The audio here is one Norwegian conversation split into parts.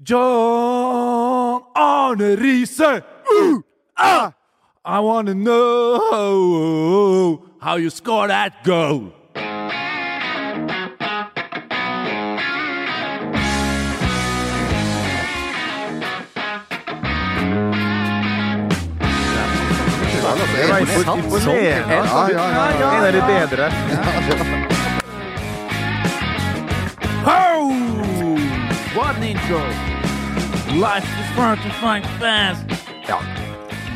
John Arne Riise! Uh, ah, I wanna know how you score that goal. Det var imponerende. Ja, ja, ja, ja. En av de bedre. Intro! Life is fun to find fast. Ja.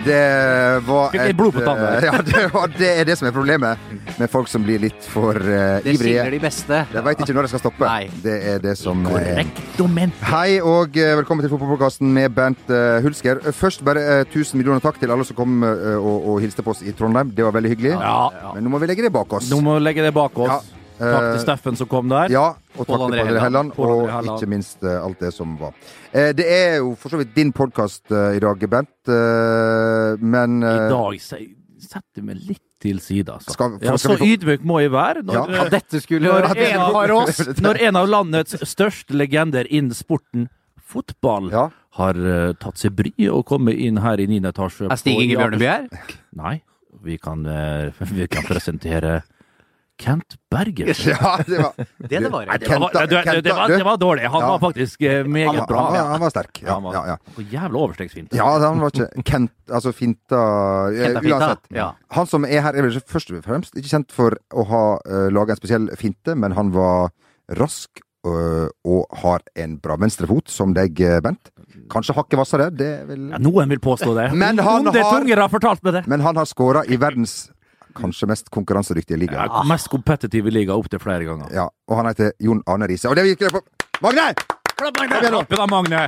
Det var Fikk litt blod på tanna. Ja, det, var, det er det som er problemet med folk som blir litt for uh, Det ivrige. de beste. De veit ikke når de skal stoppe. Nei. Det er det som er Korrektoment. Hei og uh, velkommen til fotballpodkasten med Bernt uh, Hulsker. Først bare tusen 1000 millioner takk til alle som kom og, og hilste på oss i Trondheim. Det var veldig hyggelig. Ja. Men nå må vi legge det bak oss. Nå må vi legge det bak oss. Ja. Takk til Eh, Steffen som kom der. Ja, og takk til Padre Pål Helland, og Helland. ikke minst eh, alt det som var. Eh, Det er jo for så vidt din podkast i dag, Bent, eh, men I eh, dag se- setter vi litt til side, altså. Skal- ja, så få- ydmyk må jeg være når, Ja. eh, Ja, dette skulle Når en av oss. når en av landets største legender innen sporten fotball Ja. har uh, tatt seg bry og kommet inn her i 9. etasje. Er Stig Inge Bjørneby her? Nei. Vi kan, uh, vi kan presentere Kent Berger. Ja, det var Det det var. Nei, det, var, det, det, det, var, det var dårlig. Han Ja. var faktisk eh, meget han, bra. var- han var sterk. Ja, Han var ja, jævla overstegsfint. ja han var ikke Kent, altså finta eh, Kenta finta, Uansett. ja. Han som er her, er vel først og fremst ikke kjent for å ha uh, laga en spesiell finte, men han var rask øh, og har en bra venstrefot, som deg, eh, Bent. Kanskje hakket hvassere, det vil Ja, noen vil påstå det. Men han Onde har- tunger har fortalt meg det. Men han har skåra i verdens kanskje mest konkurransedyktige liga. Ja, mest kompetitive liga opptil flere ganger. Ja, og han heter Jon Arne Riise. Og det gikk det på Magne! Klapp da, Magne!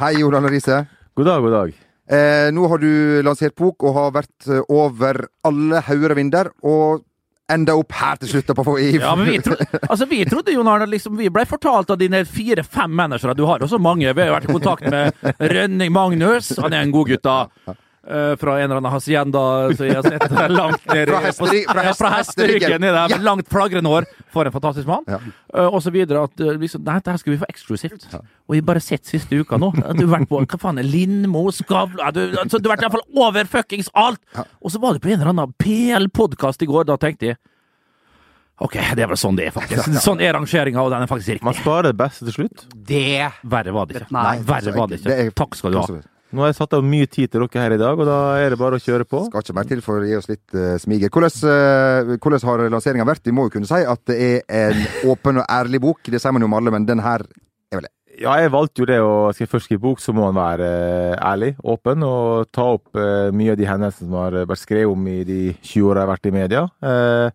Hei, Jon Arne Riise. God dag, god dag. Eh, nå har du lansert bok og har vært eh, over alle hauger og vinder, og enda opp her til slutt. På, i, Ja, men vi, tro, altså, vi trodde, Jon Arne, liksom, vi ble fortalt av dine fire-fem managere Du har også mange. Vi har vært i kontakt med Rønning Magnus. Han er en god gutt, da. Eh, fra en eller annen hacienda så jeg har sett det langt ned Fra hesteri- fra ja, fra hesteryggen ned der, Ja. langt flagrende hår. For en fantastisk mann. Ja. Eh, og så videre at liksom, Nei, dette her skal vi få eksklusivt. Og jeg har bare sett siste uka nå. at Du har vært på hva faen er Lindmo, Skavlan du, altså, du har vært i hvert fall over fuckings alt! Og så var du på en eller annen PL-podkast i går. Da tenkte jeg OK, det er vel sånn det er, faktisk. Sånn er rangeringa, og den er faktisk riktig. Man sparer det beste til slutt. Det Verre var det ikke. Nei, verre var det ikke. Takk skal du ha. Nå har jeg satt av mye tid til dere her i dag, og da er det bare å kjøre på. Skal ikke mer til for å gi oss litt uh, smiger. Hvordan, uh, hvordan har lanseringa vært? Vi må jo kunne si at det er en åpen og ærlig bok. Det sier man jo om alle, men den her er vel det. Ja, jeg valgte jo det å Skal jeg først skrive bok, så må man være eh, ærlig, åpen, og ta opp uh, mye av de hendelsene som har vært skrevet om i de 20 åra jeg har vært i media. Uh,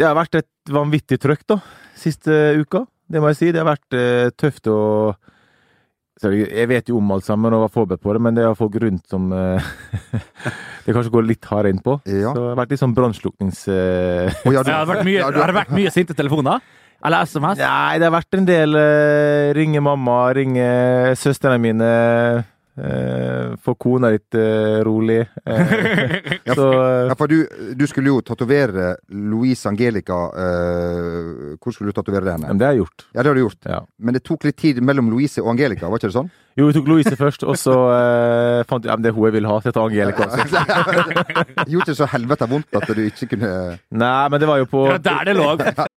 det har vært et vanvittig trøkk, da, siste uka. Det må jeg si. Det har vært eh, tøft å så jeg vet jo om alt sammen og var forberedt på det, men det er folk rundt som eh, det kanskje går litt hardere inn på. Ja. Så det har vært litt sånn brannsluknings... oh, ja, du- har, det mye, har det vært mye sinte telefoner? Eller SMS? Nei, det har vært en del uh, ringe mamma, ringe søstrene mine, uh, få kona litt eh, rolig. så Ja, for du, du skulle jo tatovere Louise Angelica eh, Hvor skulle du tatovere henne? Det har jeg gjort. Ja, det har du gjort. Ja. Men det tok litt tid mellom Louise og Angelica, var ikke det sånn? Jo, vi tok Louise først, og så uh, fant jeg ja, men det er hun jeg vil ha. Så jeg tar Angelica. også. Gjorde det så helvete vondt at du ikke kunne Nei, men det var jo på Det var der det lå.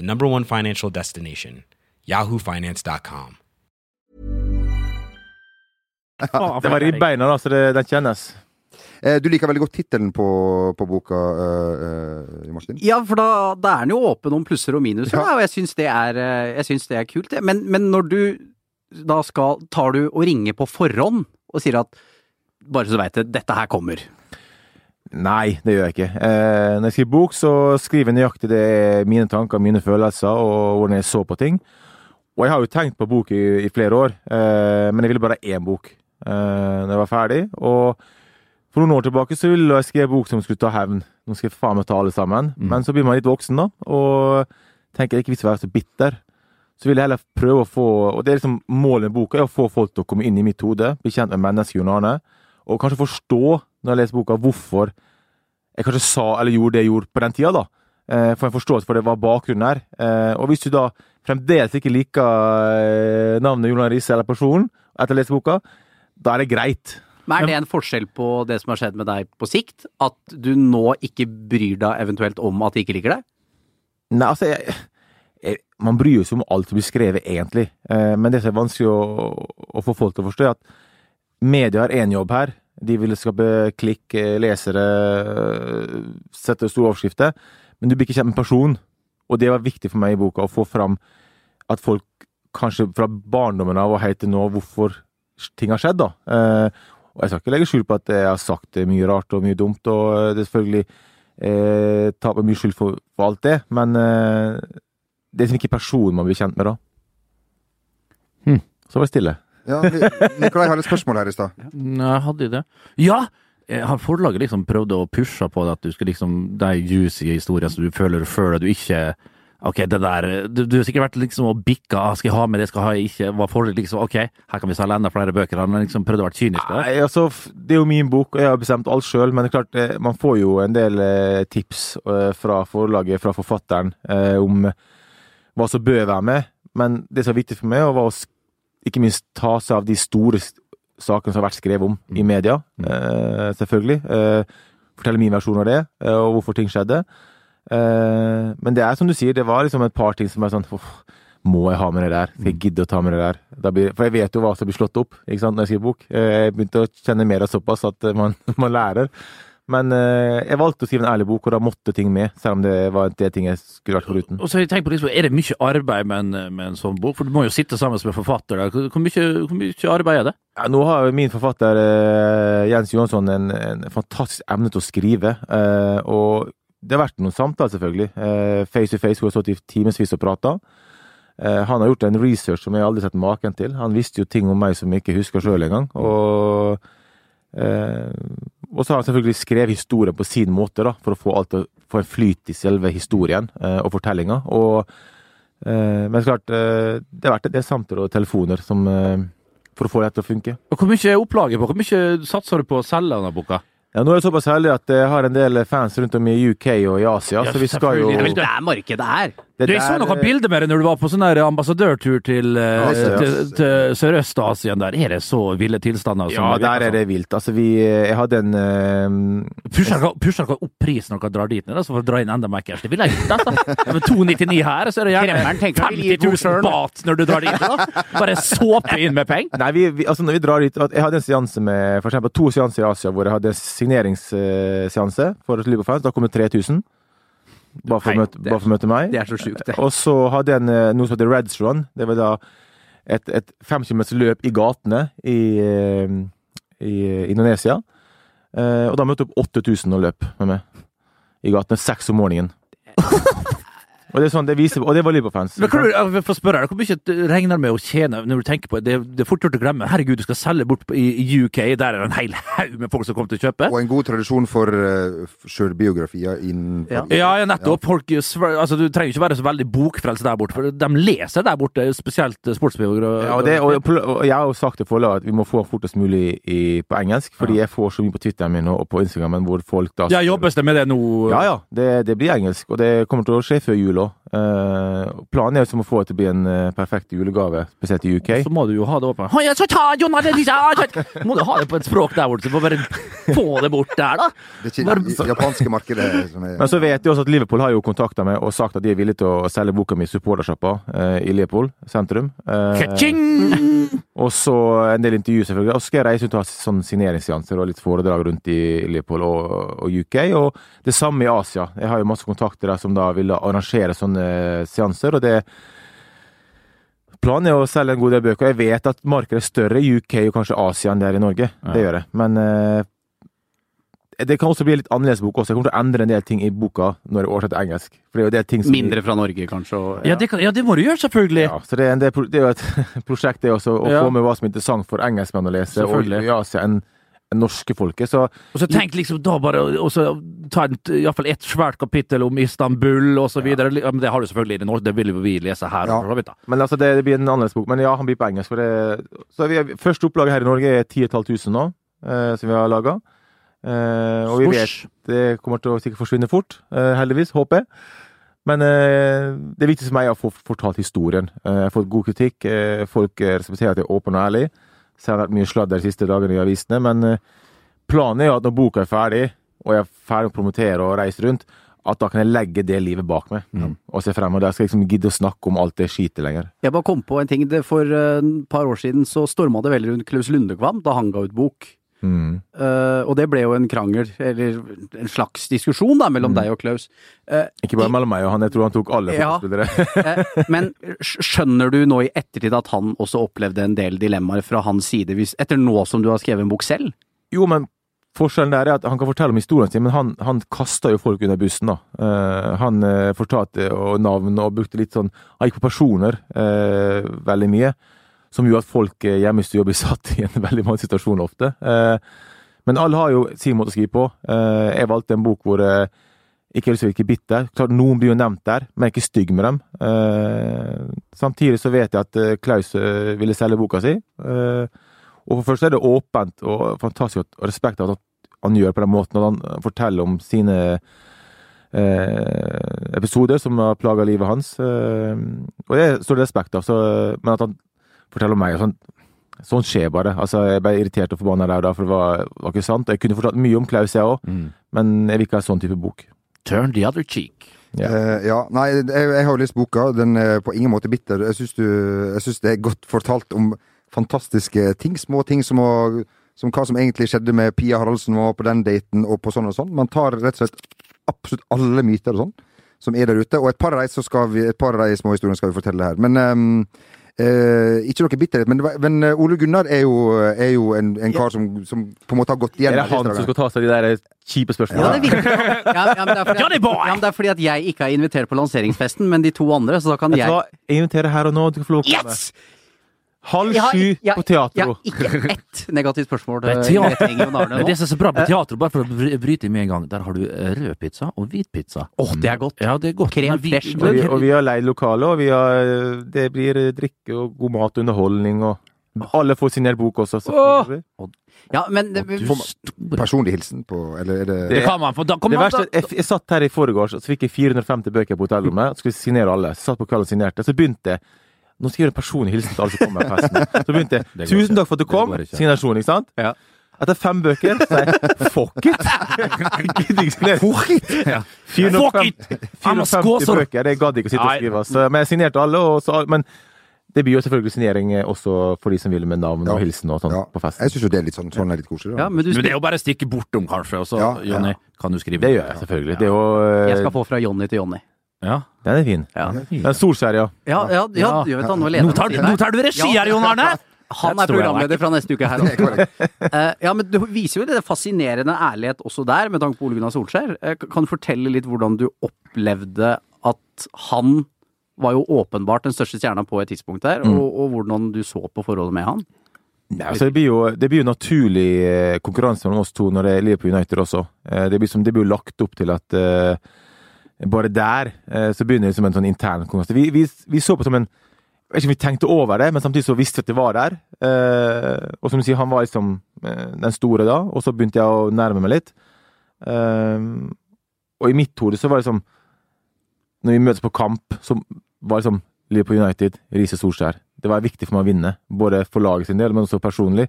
the number one financial destination, yahoofinance.com. Det var ribbeina, da, så det, det kjennes. Eh, Du liker veldig godt tittelen på, på boka, uh, Martin? Ja, for da, da er den jo åpen om plusser og minuser, Ja. da, og jeg syns det det er kult. det. Men, men når du da skal Tar du og ringer på forhånd og sier at bare så du veit det, dette her kommer. Nei, det gjør jeg ikke. Eh, når jeg skriver bok, så skriver jeg nøyaktig det er mine tanker, mine følelser og hvordan jeg så på ting. Og jeg har jo tenkt på bok i, i flere år, eh, men jeg ville bare én bok eh, når jeg var ferdig. Og for noen år tilbake så ville jeg skrive bok som skulle ta hevn. Nå skal jeg faen meg ta alle sammen. Men så blir man litt voksen, da, og tenker jeg ikke hvis jeg er være så bitter. Så vil jeg heller prøve å få Og det er liksom målet med boka, er å få folk til å komme inn i mitt hode, bli kjent med mennesket Jon Arne, og kanskje forstå, når jeg leser boka, hvorfor jeg kanskje sa eller gjorde det jeg gjorde på den tida, da. Eh, Få en forståelse for det, hva bakgrunnen er. Eh, Og hvis du da fremdeles ikke liker eh, navnet Jon Arne Riise eller personen etter å ha lest boka, da er det greit. Men er det en forskjell på det som har skjedd med deg på sikt? At du nå ikke bryr deg eventuelt om at de ikke liker deg? Nei, altså jeg, jeg, Man bryr seg om alt som blir skrevet, egentlig. Eh, men det som er vanskelig å, å få folk til å forstå, er at media har én jobb her. De vil skape klikk, eh, lesere, eh, sette store overskrifter. Men du blir ikke kjent med personen. Og det var viktig for meg i boka å få fram at folk kanskje fra barndommen av og helt til nå, hvorfor ting har skjedd, da. Eh, og jeg skal ikke legge skjul på at jeg har sagt mye rart og mye dumt, og eh, det er selvfølgelig eh, tar på mye skyld for, for alt det, men eh, det er liksom ikke personen man blir kjent med, da. Hm. Så var det stille. Ja, vi- Nikolai har et spørsmål her i stad. Nei, hadde de det? Ja! Eh, Har forlaget liksom prøvd å pushe på det at du skal liksom De juicy historiene som du føler før du ikke Ok, det der Du, du har sikkert vært liksom og bikka ah, Skal jeg ha med det, skal jeg ha jeg ikke Var forlaget liksom Ok, her kan vi selge enda flere bøker. Han har liksom prøvd å være kynisk det. Nei, altså, det er jo min bok, og jeg har bestemt alt sjøl, men det er klart, eh, man får jo en del eh, tips fra forlaget, fra forfatteren, om hva som bør være med. Men det som er viktig for meg, var å ikke minst ta seg av de store sakene som har vært skrevet om i media, eh, selvfølgelig. Eh, fortelle min versjon av det, eh, og hvorfor ting skjedde. Eh, men det er som du sier, det var liksom et par ting som er sånn Må jeg ha med det der? Skal jeg gidde å ta med det der? Blir, for jeg vet jo hva som blir slått opp ikke sant, når jeg skriver bok. Eh, Jeg begynte å kjenne mer av såpass at eh, man, man lærer. Men eh, jeg valgte å skrive en ærlig bok, og da måtte ting med. Selv om det var det ting jeg skulle vært foruten. Og så har jeg tenkt på liksom, Er det mye arbeid med en, med en sånn bok? For du må jo sitte sammen med forfatter. Da. Hvor, mye, hvor mye arbeid er det? Ja, nå har min forfatter eh, Jens Johansson en, en fantastisk evne til å skrive. eh, og det har vært noen samtaler, selvfølgelig. Eh, face to face, hvor jeg har stått i timevis og prata. Eh, han har gjort en research som jeg aldri har sett maken til. Han visste jo ting om meg som jeg ikke husker sjøl engang. Og, eh, og så har han selvfølgelig skrevet historien på sin måte, da, for å få, alt, få en flyt i selve historien eh, og fortellinga. Eh, men klart, eh, det er vært Det er samtaler og telefoner som, eh, for å få det til å funke. Og Hvor mye er opplaget på? Hvor mye satser du på å selge denne boka? Ja, Nå er jeg såpass heldig at jeg har en del fans rundt om i UK og i Asia, Ja, så vi skal jo. Det er markedet er! Det Du, jeg så noen bilder med deg når du var på sånn der ambassadørtur til, ja, Asia. til, til Sørøst-Asien. Der er det så ville tilstander. som Ja, det virker der er det vilt. Altså, vi Jeg hadde en uh, Pusher dere opp prisen når dere drar dit ned, altså, for å dra inn enda mer cash? Det ville jeg gjort. Altså. Med 299 her, så er det gjerne tenker jeg vil gi 50 000 god bat når du drar dit. Da. Bare såpe inn med penger. Nei, vi, vi, altså når vi drar dit Jeg hadde en seanse med for eksempel to seanser i Asia hvor jeg hadde signeringsseanse for Libofans. Da kom det 3000. Bare for, å møte, bare for å møte meg. Det er så sjukt, det. Og så hadde jeg en, eh, noe som heter Reds Run. Det var da et, et løp i gatene i, eh, i Indonesia. Eh, og da møtte jeg opp 8000 og løp med meg. I gatene seks om morgenen. Og det er sånn, det viser, og det var Liverpool-fans. Men kan du, jeg får spørre deg, Hvor mye du regner med å tjene når du tenker på det? Det er fort gjort å glemme. Herregud, du skal selge bort i i UK. Der er det en hel haug med folk som kommer til å kjøpe. Og en god tradisjon for uh, sjølbiografier innen Ja. Ja, ja, nettopp. Folk, altså, du trenger ikke være så veldig bokfrelst der borte, for de leser der borte, spesielt sportsbiografer. Ja, og, det, og, og jeg har jo sagt til forlaget at vi må få fortest mulig i, på engelsk, fordi jeg får så mye på Twitteren min og på Instagramen hvor folk da Ja, jobbes det med det nå? Ja, ja. Det, det blir engelsk, og det kommer til å skje før jul òg. planen er jo som å få det til å bli en uh, perfekt julegave, spesielt i UK. Så må du jo ha det åpent. «Hoi, jeg skal ta Jonna, det er disse- Må du ha det på et språk der borte, så må bare få det bort der, da. Det er ikke det japanske markedet som er Men så vet jeg også at Liverpool har jo kontakta meg og sagt at de er villige til å selge boka mi i supportersjappa uh, i Liverpool sentrum. Eh, og så en del intervjuer, selvfølgelig. Og så skal jeg reise ut og ha sånn signeringsseanser og litt foredrag rundt i Liverpool og, og UK. Og det samme i Asia. Jeg har jo masse kontakter der som da vil arrangere sånne seanser, og det Planen er å selge en god del bøker. Jeg vet at markedet er større i UK og kanskje Asia enn det er i Norge. Det gjør jeg. Men eh, det kan også bli en litt annerledes bok også. Jeg kommer til å endre en del ting i boka når jeg oversetter engelsk. For det er jo det ting som Mindre fra Norge, kanskje. Og, Ja, det, kan, ja, det må du gjøre, selvfølgelig. Ja, så det er, en del, pro- det er jo et prosjekt det også, å Ja. få med hva som er interessant for engelskmenn å lese, og Selvfølgelig. i Asia enn norske folket. Så Og så tenk liksom da bare og så ta iallfall ett svært kapittel om Istanbul så videre. Ja, men det har du selvfølgelig i det norske, det vil vi lese her. Ja. så vidt. Men altså, det, det blir en annerledes bok. Men ja, han blir på engelsk. Det, så vi, Første opplaget her i Norge er 10 500 nå, eh, som vi har laga. Eh, og vi vet det kommer til å sikkert forsvinne fort, eh, heldigvis. Håper jeg. Men eh, det viktigste for meg er å få fortalt historien. Eh, jeg har fått god kritikk. Eh, folk eh, respekterer at jeg er åpen og ærlig. Så det har vært mye sladder de siste dagene i avisene. Men eh, planen er jo at når boka er ferdig, og jeg er ferdig å promotere og reise rundt, at da kan jeg legge det livet bak meg og se frem. Og da skal jeg liksom gidde å snakke om alt det skitet lenger. Jeg bare kom på en ting. For eh, et par år siden så storma det veldig rundt Klaus Lundekvam da han ga ut bok. Mm. Uh, og det ble jo en krangel, eller en slags diskusjon da, mellom deg og Klaus. Uh, Ikke bare mellom meg og han, jeg tror han tok alle Ja. fotballspillere. eh, men skjønner du nå i ettertid at han også opplevde en del dilemmaer fra hans side, hvis, etter nå som du har skrevet en bok selv? jo, men forskjellen der er at han kan fortelle om historien sin, men han, han kasta jo folk under bussen, da. Uh, han uh, fortalte og navn og brukte litt sånn Han gikk på personer uh, veldig mye, som gjorde at folk eh, hjemme i stua blir satt i en veldig vanskelig situasjon ofte. Eh, men alle har jo sin måte å skrive på. Eh, jeg valgte en bok hvor ikke har lyst til å virke bitter. Klart Noen blir jo nevnt der, men jeg er ikke stygg med dem. Samtidig så vet jeg at Klaus ville selge boka si. Og for først er det åpent og fantastisk og respekt at han gjør på den måten, at han forteller om sine episoder som har plaga livet hans. Og det står det respekt av, men at han forteller om meg og sånn Sånt skjer bare. Altså, Jeg ble irritert og forbanna der da, for det var, var ikke sant. Jeg kunne fortalt mye om Klaus, jeg òg, men jeg vil ikke ha en sånn type bok. Turn the other cheek. Ja. Uh, ja, nei, jeg, jeg har jo lest boka. Den er på ingen måte bitter. Jeg syns, du, jeg syns det er godt fortalt om fantastiske ting. Små ting som, å, som hva som egentlig skjedde med Pia Haraldsen og på den daten, og på sånn og sånn. Man tar rett og slett absolutt alle myter og sånn som er der ute. Og et par av de, så skal vi, et par av de små historiene skal vi fortelle her. Men ehm, eh, ikke noe bitterhet. Men, men eh, Ole Gunnar er jo, er jo en, en kar som, som på en måte har gått Er igjennom det han som skal ta seg de der kjipe Ja, spørsmålene? det virker ja, ja, men det er fordi at, ja, men det er fordi at jeg ikke er invitert på lanseringsfesten, men de to andre, så da kan jeg? Jeg inviterer her og nå. Du kan få lov til å komme. Yes! Halv sju ja, på teatro. Ja, ikke ett negativt spørsmål Det er og Men det som er så bra på teater, bare for å bryte med en gang, der har du rødpizza rød pizza og hvit pizza. Åh, det er godt. Ja, det er godt. Krem vi- fresh. Og vi, og vi har leid lokale, og vi har, det blir drikke og god mat og underholdning og Alle får signert bok også, selvfølgelig. Ja, men det, Du Personlig hilsen på Eller er det, Det kan man få. Da, Det an, verste, jeg, jeg satt her i forgårs, og så fikk jeg 450 bøker på hotellrommet. og Skulle signere alle. Så satt på kvelden og signerte. Så begynte jeg Nå skal jeg gjøre en personlig hilsen til alle som kommer på festen. Så begynte jeg. Tusen takk for at du kom. Signasjon, ikke sant? Ja. Etter fem bøker så er jeg fuck it! fuck it! Fuck it! 450, Han må 450 skåse. bøker, det gadd jeg ikke å sitte og skrive. Så, men jeg signerte alle, og så, men det blir jo selvfølgelig signering også for de som vil med navn og hilsen og sånn ja. på festen. Jeg syns jo det er litt sånn, sånn er litt koselig. Ja, men du Men det er jo bare å stikke bortom, kanskje, og så, Ja, Jonny, kan du skrive? Det gjør jeg selvfølgelig. Det er jo Jeg eh, skal få fra Jonny til Jonny. Ja. Den er fin. Ja. Den Solskjær, ja. Ja, ja, ja, Ja. du vet han, nå leder Nå tar, nå tar du regi her, Jon Arne! Han er programleder fra neste uke her. Er korrekt. Eh, ja, men Du viser jo det fascinerende ærlighet også der, med tanke på Ole Gunnar Solskjær. Eh, kan du fortelle litt hvordan du opplevde at han var jo åpenbart den største stjerna på et tidspunkt der, Mm. og, og hvordan du så på forholdet med han? Nei, altså det, blir jo, det blir jo naturlig eh, konkurranse mellom oss to når det er Liverpool United også. Eh, Det blir, som, det blir jo lagt opp til at eh, bare der eh, så begynner det som en sånn intern konkurranse. Vi, vi, vi så på som en jeg vet ikke om vi tenkte over det, men samtidig så visste vi at det var der. Eh, og som du sier, han var liksom eh, den store da, og så begynte jeg å nærme meg litt. Og i mitt hode så var det liksom Når vi møtes på kamp, så var det liksom Liverpool United, Riise Solskjær. Det var viktig for meg å vinne, både for laget sin del, men også personlig.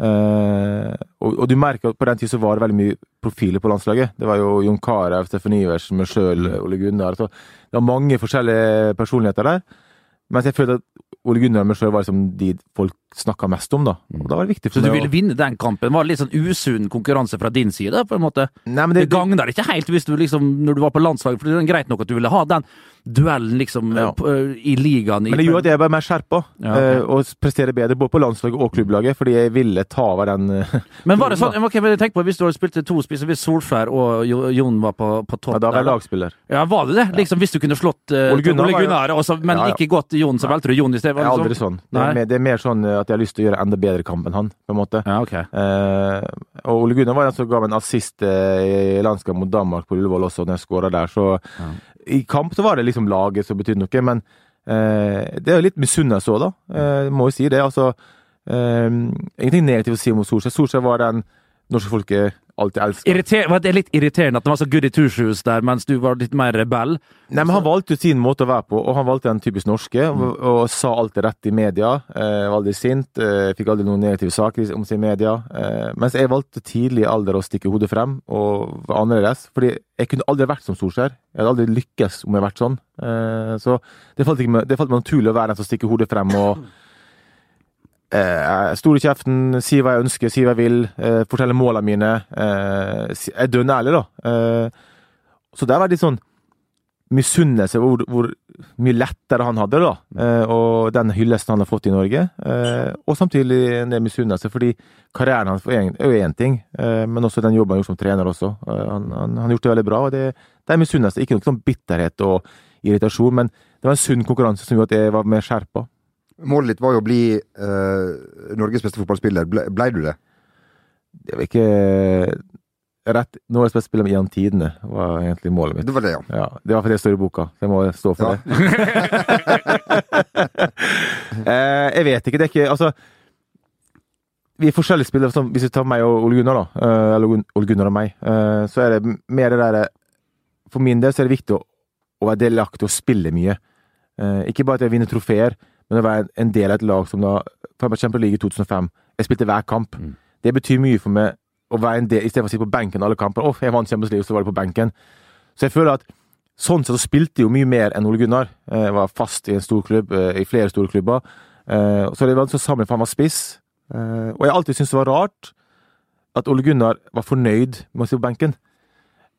Eh, og, og du merker at på den tid så var det veldig mye profiler på landslaget. Det var jo Jon Carew, Steffen Iversen, meg sjøl, Ole Gunnar. Det var mange forskjellige personligheter der. Mens jeg følte at Ole Gunnar og meg sjøl var liksom de folk snakka mest om, da. Og da var det viktig Så du ville ville vinne den kampen? Var det litt sånn usunn konkurranse fra din side, på en måte? Nei, men Det det, gagner ikke helt hvis du liksom, når du var på landslaget, for det er greit nok at du ville ha den duellen liksom Ja. på- i ligaen. i- men det gjorde at jeg ble mer skjerpa, Ja, ok. eh, og prestere bedre både på landslaget og klubblaget, fordi jeg ville ta over den eh, Men var det sånn, okay, men tenk på hvis du hadde spilt to spisser, hvis Solskjær og Jon var på, på topp ja, Da var jeg lagspiller. Ja, var det det? Liksom Hvis du kunne slått uh, Ole Gunnar Ole Gunnar, også, men like godt Jon, så valgte du Jon i stedet? Det er aldri sånn. Det er, mer, det er mer sånn eh, at jeg har lyst til å gjøre enda bedre kamp enn han, på en måte. Ja, ok. Eh, og Ole Gunnar var den som ga meg en assist eh, i landskamp mot Danmark på Ullevål også, når jeg skåra der. Så i kamp så var det liksom laget som betydde noe, men eh, det er jo litt misunnelse òg, da. Eh, må jo si det. Altså, eh, ingenting negativt å si om Solskjær. Solskjær var den norske folket alltid elska. Var det litt irriterende at det var så goody two shoes der, mens du var litt mer rebell? Nei, men Han valgte sin måte å være på, og han valgte den typisk norske. Og, og sa alltid rett i media. Eh, var aldri sint, eh, fikk aldri noen negative saker om seg i media. Eh, mens jeg valgte tidlig i alder å stikke hodet frem og være annerledes. Fordi jeg kunne aldri vært som Solskjær. Jeg hadde aldri lykkes om jeg hadde vært sånn. Eh, så det falt, meg- det falt meg naturlig å være den som stikker hodet frem og eh, Stor i kjeften, si hva jeg ønsker, si hva jeg vil, eh, fortelle målene mine. Eh, jeg er dønn ærlig, da. Eh, så det har vært litt sånn misunnelse hvor, hvor mye lettere han hadde da. Og den hyllesten han har fått i Norge. Og samtidig en del misunnelse, fordi karrieren hans er jo én ting, men også den jobben han gjorde som trener også. Han har gjort det veldig bra, og det, det er misunnelse. Ikke noe sånn bitterhet og irritasjon, men det var en sunn konkurranse som gjorde at jeg var mer skjerpa. Målet ditt var jo å bli eh, Norges beste fotballspiller. Ble, ble du det? Det var ikke rett Norges beste spiller gjennom tidene, var egentlig målet mitt. Det var det, ja. Ja, Det var fordi det står i boka, så jeg må stå for Ja. det. eh, jeg vet ikke. Det er ikke Altså Vi er forskjellige spillere. Som, hvis vi tar meg og Ole Gunnar, da, eh, eller Ole Gunnar og meg, eh, så er det mer det derre For min del så er det viktig å, å være delaktig og spille mye. Eh, ikke bare at jeg vinner trofeer, men å være en del av et lag som da For eksempel League i 2005. Jeg spilte hver kamp. Det betyr mye for meg å være en del, istedenfor å sitte på benken alle kamper. Å, jeg vant Champions League, så var det på benken. Så jeg føler at sånn sett så spilte jeg jo mye mer enn Ole Gunnar. Jeg var fast i en stor klubb, eh, i flere store klubber. Eh, Så det var så sammen, for han var spiss. Eh, Og jeg har alltid syntes det var rart at Ole Gunnar var fornøyd med å sitte på benken.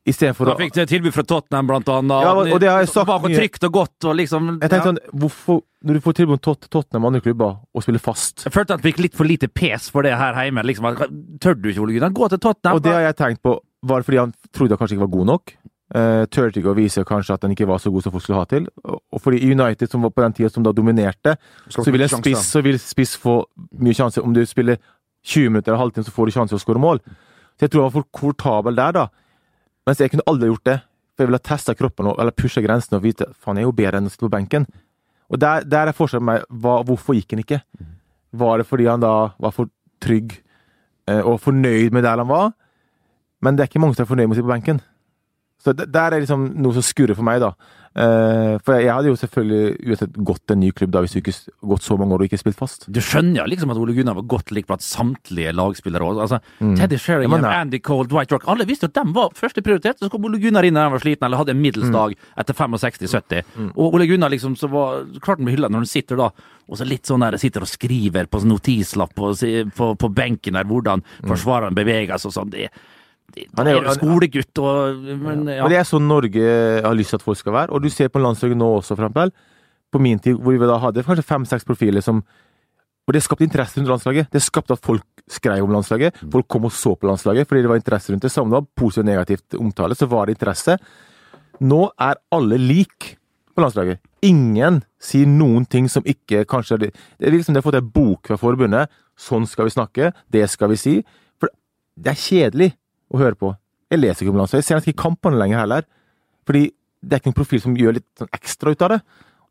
Istedenfor Han å fikk tilbud fra Tottenham, blant annet. Ja, og det har jeg sagt Var mye. trygt og godt, og liksom Jeg tenkte ja. sånn, hvorfor, Når du får tilbud om Tottenham og andre klubber, og spiller fast Jeg følte at han fikk litt for lite pes for det her hjemme. Liksom. Tør du ikke, Ole Gunnar? Gå til Tottenham. Og det har jeg tenkt på, var det fordi han trodde han kanskje ikke var god nok? Uh, Turte ikke å vise kanskje at han ikke var så god som folk skulle ha til. Og fordi United, som var på den tida som da dominerte, så vil, spiss, så vil spiss få mye sjanse. Om du spiller 20 minutter eller halvtime, så får du sjanse til å skåre mål. Så jeg tror han var for komfortabel der, da. Mens jeg kunne aldri gjort det. For jeg ville testa kroppen eller pusha grensen og vite faen, jeg er jo bedre enn å sitte på benken. Og der, der er forskjellen med. Hva, hvorfor gikk han ikke? Var det fordi han da var for trygg eh, og fornøyd med der han var? Men det er ikke mange som er fornøyd med å sitte på benken. Så det, der er liksom noe som skurrer for meg, da. Uh, for jeg hadde jo selvfølgelig uansett gått til en ny klubb da hvis du ikke gått så mange år og ikke spilt fast. Du skjønner jo liksom at Ole Gunnar var godt likt blant samtlige lagspillere. også. Altså, Teddy Sheringham, Ja. Andy Cole, Dwight Rock Alle visste at de var førsteprioritet. Så kom Ole Gunnar inn når han var sliten eller hadde en middels dag etter 65-70. Og Ole Gunnar liksom så var klart han ble hylla når han sitter da og så litt sånn der sitter og skriver på sånn notislapp på, på, på benken der hvordan forsvareren beveger seg og sånn. Det, Han er jo- skolegutt og men, ja. Men det er sånn Norge har lyst til at folk skal være. Og du ser på landslaget nå også, for eksempel. På min tid, hvor vi da hadde kanskje fem-seks profiler som Og det skapte interesse rundt landslaget. Det skapte at folk skrev om landslaget. Folk kom og så på landslaget fordi det var interesse rundt det. Samme det var positivt og negativt omtale, så var det interesse. Nå er alle lik på landslaget. Ingen sier noen ting som ikke kanskje Det er liksom det å har fått en bok fra forbundet. Sånn skal vi snakke. Det skal vi si. For det er kjedelig å høre på. Jeg leser ikke om landslaget. Jeg ser nesten ikke kampene lenger heller. Fordi det er ikke noen profil som gjør litt sånn ekstra ut av det.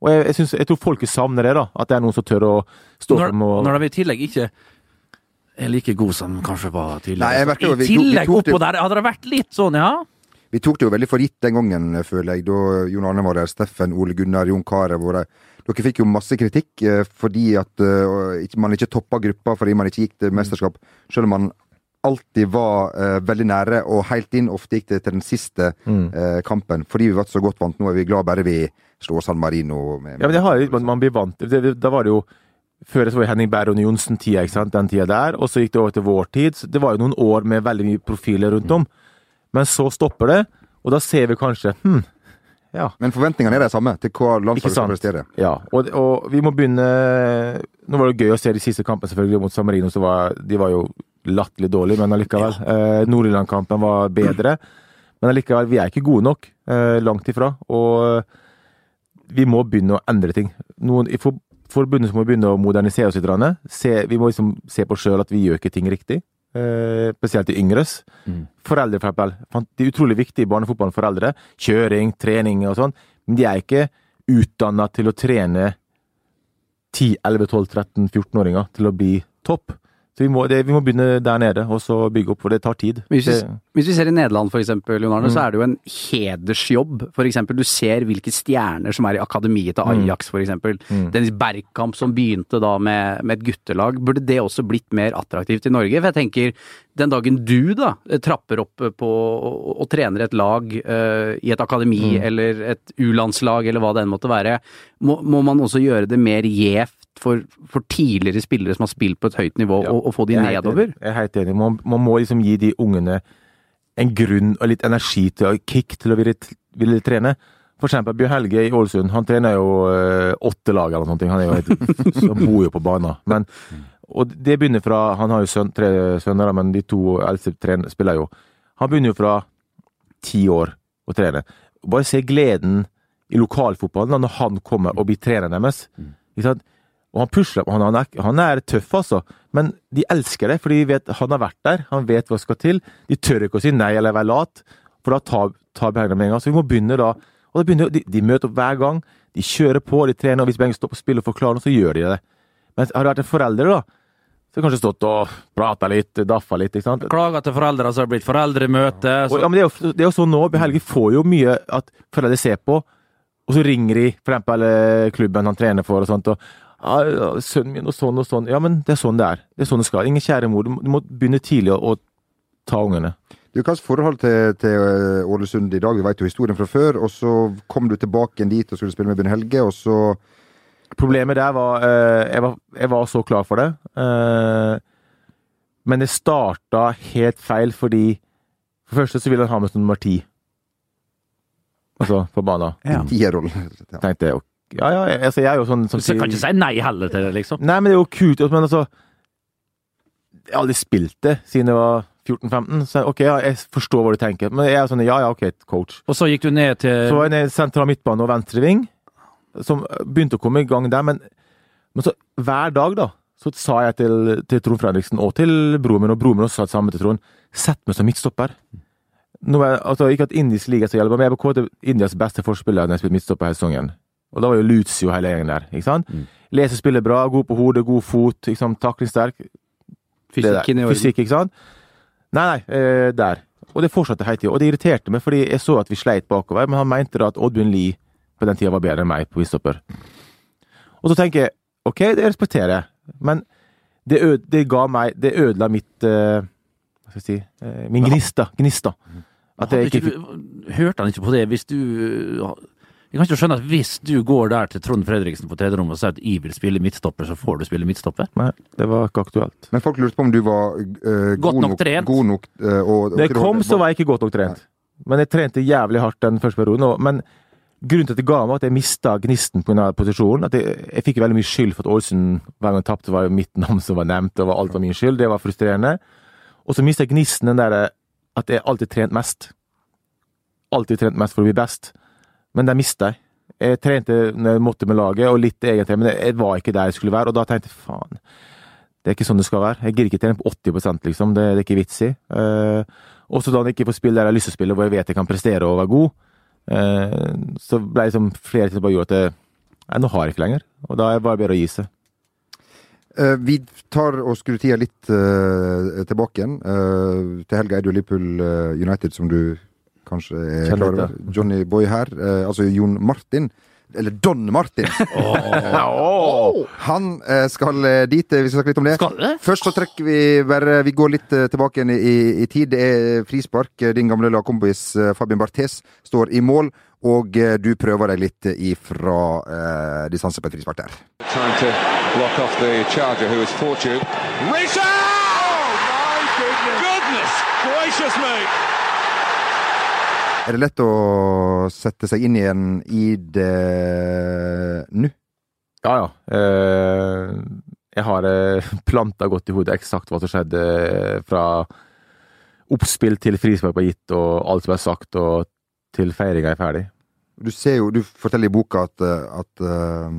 Og jeg, jeg, synes, jeg tror folket savner det, da. At det er noen som tør å stå når, frem og når de i tillegg ikke er like gode som kanskje var tidligere. Nei, merker I vi- tillegg oppå der hadde det vært litt sånn, ja. Vi tok det jo veldig for gitt den gangen, føler jeg, da Jon Arne var der, Steffen, Ole Gunnar, Jon Carew og de. Dere fikk jo masse kritikk eh, fordi at eh, man ikke toppa gruppa fordi man ikke gikk til mesterskap, selv om man alltid var uh, veldig nære og helt inn. Ofte gikk det til den siste eh, kampen. Fordi vi var så godt vant. Nå er vi glad bare vi slår San Marino med, Ja, men det har man, man blir vant det, det, Da var det jo Før så var det Henning Bærum Johnsen-tida, ikke sant, den tida der. Og så gikk det over til vår tid. Så det var jo noen år med veldig mye profiler rundt om. Men så stopper det, og da ser vi kanskje hm, ja. Men forventningene er de samme til hva landslaget skal prestere. Ja, og, og vi må begynne Nå var det gøy å se de siste kampene selvfølgelig mot San Marino, så var, de var jo latterlig dårlig, men allikevel. Ja. Nord-Irland-kampen var bedre, men allikevel, vi er ikke gode nok. Eh, langt ifra. Og vi må begynne å endre ting. Noen, I for, forbundet må begynne å modernisere oss litt. Se, vi må liksom se på sjøl at vi gjør ikke ting riktig. Eh, spesielt de yngres. Foreldre, for eksempel. Det er utrolig viktig i barnefotballen, foreldre. Kjøring, trening og sånn. Men de er ikke utdanna til å trene 10-11-12-13-14-åringer til å bli topp. Så vi må, det, vi må begynne der nede, og så bygge opp, for det tar tid. Hvis vi, hvis vi ser i Nederland eksempel, Jon Arne, så er det jo en hedersjobb. Eksempel, du ser hvilke stjerner som er i akademiet til Ajax, for eksempel. Dennis Bergkamp som begynte da med, med et guttelag. Burde det også blitt mer attraktivt i Norge? For jeg tenker, den dagen du da trapper opp på og, og trener et lag uh, i et akademi eller et U-landslag eller hva det enn måtte være, må, må man også gjøre det mer gjevt for, for tidligere spillere som har spilt på et høyt nivå, Ja. og, å, få de jeg er nedover? Jeg er helt enig. Man, man må liksom gi de ungene en grunn og litt energi til å kick til å ville, ville trene. For eksempel Bjørn Helge i Ålesund. Han trener jo eh, åtte lag eller noe. Han, er jo helt, så bor jo på banen. Men, og det begynner fra Han har jo søn, tre sønner, men de to eldste spiller jo. Han begynner jo fra ti år å trene. Bare se gleden i lokalfotballen når han kommer og blir treneren deres. Ikke sant? Og han pusher han, han, er, han er tøff, altså. Men de elsker det, fordi de vet han har vært der. Han vet hva som skal til. De tør ikke å si nei eller være lat, for da tar, tar med en gang. Så vi må begynne da. Og da begynner, de, de møter opp hver gang. De kjører på, de trener, og hvis Bergen står på spill og forklarer noe, så gjør de det. Men har det vært en forelder, da, så har de kanskje stått og prata litt, daffa litt. ikke sant? Klaga til foreldre, så har det blitt foreldremøte. Og, Så, ja, men det er jo, det er jo sånn nå, Helge får jo mye at foreldre ser på, og så ringer de for eksempel eh, klubben han trener for og sånt, og ja, 'Sønnen min og sånn og sånn.' Ja, men det er sånn det er. Det er sånn det skal. Ingen kjære mor, du må, begynne tidlig å, ta ungene. Du, Hva slags forhold til, til eh, Ålesund i dag? Vi vet jo historien fra før. Og så kom du tilbake igjen dit og skulle spille med Bjørn Helge, og så Problemet der var, eh, jeg var Jeg var så klar for det, eh, men det starta helt feil fordi For det første så ville han ha med som nummer ti. Altså på banen. ja. tierrollen. Ja. Tenkte jeg. Ja, ja, altså, jeg er jo sånn som Så kan ikke si nei heller til det, liksom. Nei, men det er jo kult. Men altså Jeg har aldri spilt det siden jeg var 14-15. Så ok, ja, jeg forstår hva du tenker. Men jeg er sånn ja, ja, ok, coach. Og så gikk du ned til Så var jeg ned sentral midtbane og venstreving, som begynte å komme i gang der. Men, men så hver dag, da, så sa jeg til, til Trond Fredriksen og til broren min, og broren min også sa det samme til Trond, sett meg som midtstopper. Nå er, altså, ikke at indisk liga skal hjelpe, men jeg vil kåre til Indias beste forspiller når jeg spilte midtstopper hele sesongen. Og da var jo Lucio hele gjengen der. ikke sant? Mm. Leser spiller bra, god på hodet, god fot, ikke sant? taklingssterk. Fysikken i orden. Fysikk, ikke sant? Nei, nei, eh, der. Og det fortsatte hele tida. Og det irriterte meg, fordi jeg så at vi sleit bakover, men han mente da at Oddbjørn Lie på den tida var bedre enn meg på Wistopper. Og så tenker jeg OK, det respekterer jeg, men det, øde, det ga meg Det ødela mitt eh, Hva skal jeg si eh, Min gnist, da. Gnist, da. At jeg ikke ikke hørte han ikke på det hvis du Jeg kan ikke skjønne at hvis du går der til Trond Fredriksen på tredjerommet og sier at jeg vil spille midtstopper, så får du spille midtstopper? Nei, det var ikke aktuelt. Men folk lurte på om du var uh, Godt god nok trent. God nok, uh, og, det kom, så var jeg ikke godt nok trent. Men jeg trente jævlig hardt den første perioden. og- Men grunnen til at det ga meg at jeg mista gnisten på denne posisjonen at jeg, jeg fikk veldig mye skyld for at Ålesund hver gang tapte, var jo mitt navn som var nevnt, og alt var min skyld. Det var frustrerende. Og så mista jeg gnisten den der at jeg alltid trent mest. Alltid trent mest for å bli best. Men den mista jeg. Jeg trente når jeg måtte med laget, og litt egentlig, men jeg var ikke der jeg skulle være. Og da tenkte jeg faen, det er ikke sånn det skal være. Jeg gidder ikke trene på 80% liksom. Det, det er ikke vits i. Uh, også da jeg ikke får spille der jeg har lyst til å spille, hvor jeg vet jeg kan prestere og være god, Uh, så ble det liksom flere ting som bare gjorde at jeg, Nei, nå har jeg ikke lenger. Og da er det bare bedre å gi seg. Uh, vi tar og skrur tida litt uh, tilbake igjen. Uh, til helga er det jo Liverpool eh, United, som du kanskje er klar over. Johnny Boy her. eh, altså Jon Martin. Eller Don Martin. Han eh, skal eh, dit. eh, Vi skal snakke litt om det. Skal det? Først så trekker vi bare Vi går litt eh, tilbake igjen i, i, tid. Det er frispark. Din gamle lagkompis eh, Fabien Barthes står i mål. Og du prøver deg litt ifra eh, distanse på et frispark der. trying to block off the charger Er det lett å sette seg inn igjen i det nå? Ja, ja. Eh, jeg har eh, planta godt i hodet eksakt hva som skjedde eh, fra oppspill til frispark var gitt, og alt som er sagt, og til feiringa er ferdig. Du ser jo, du forteller i boka at, eh, at, eh,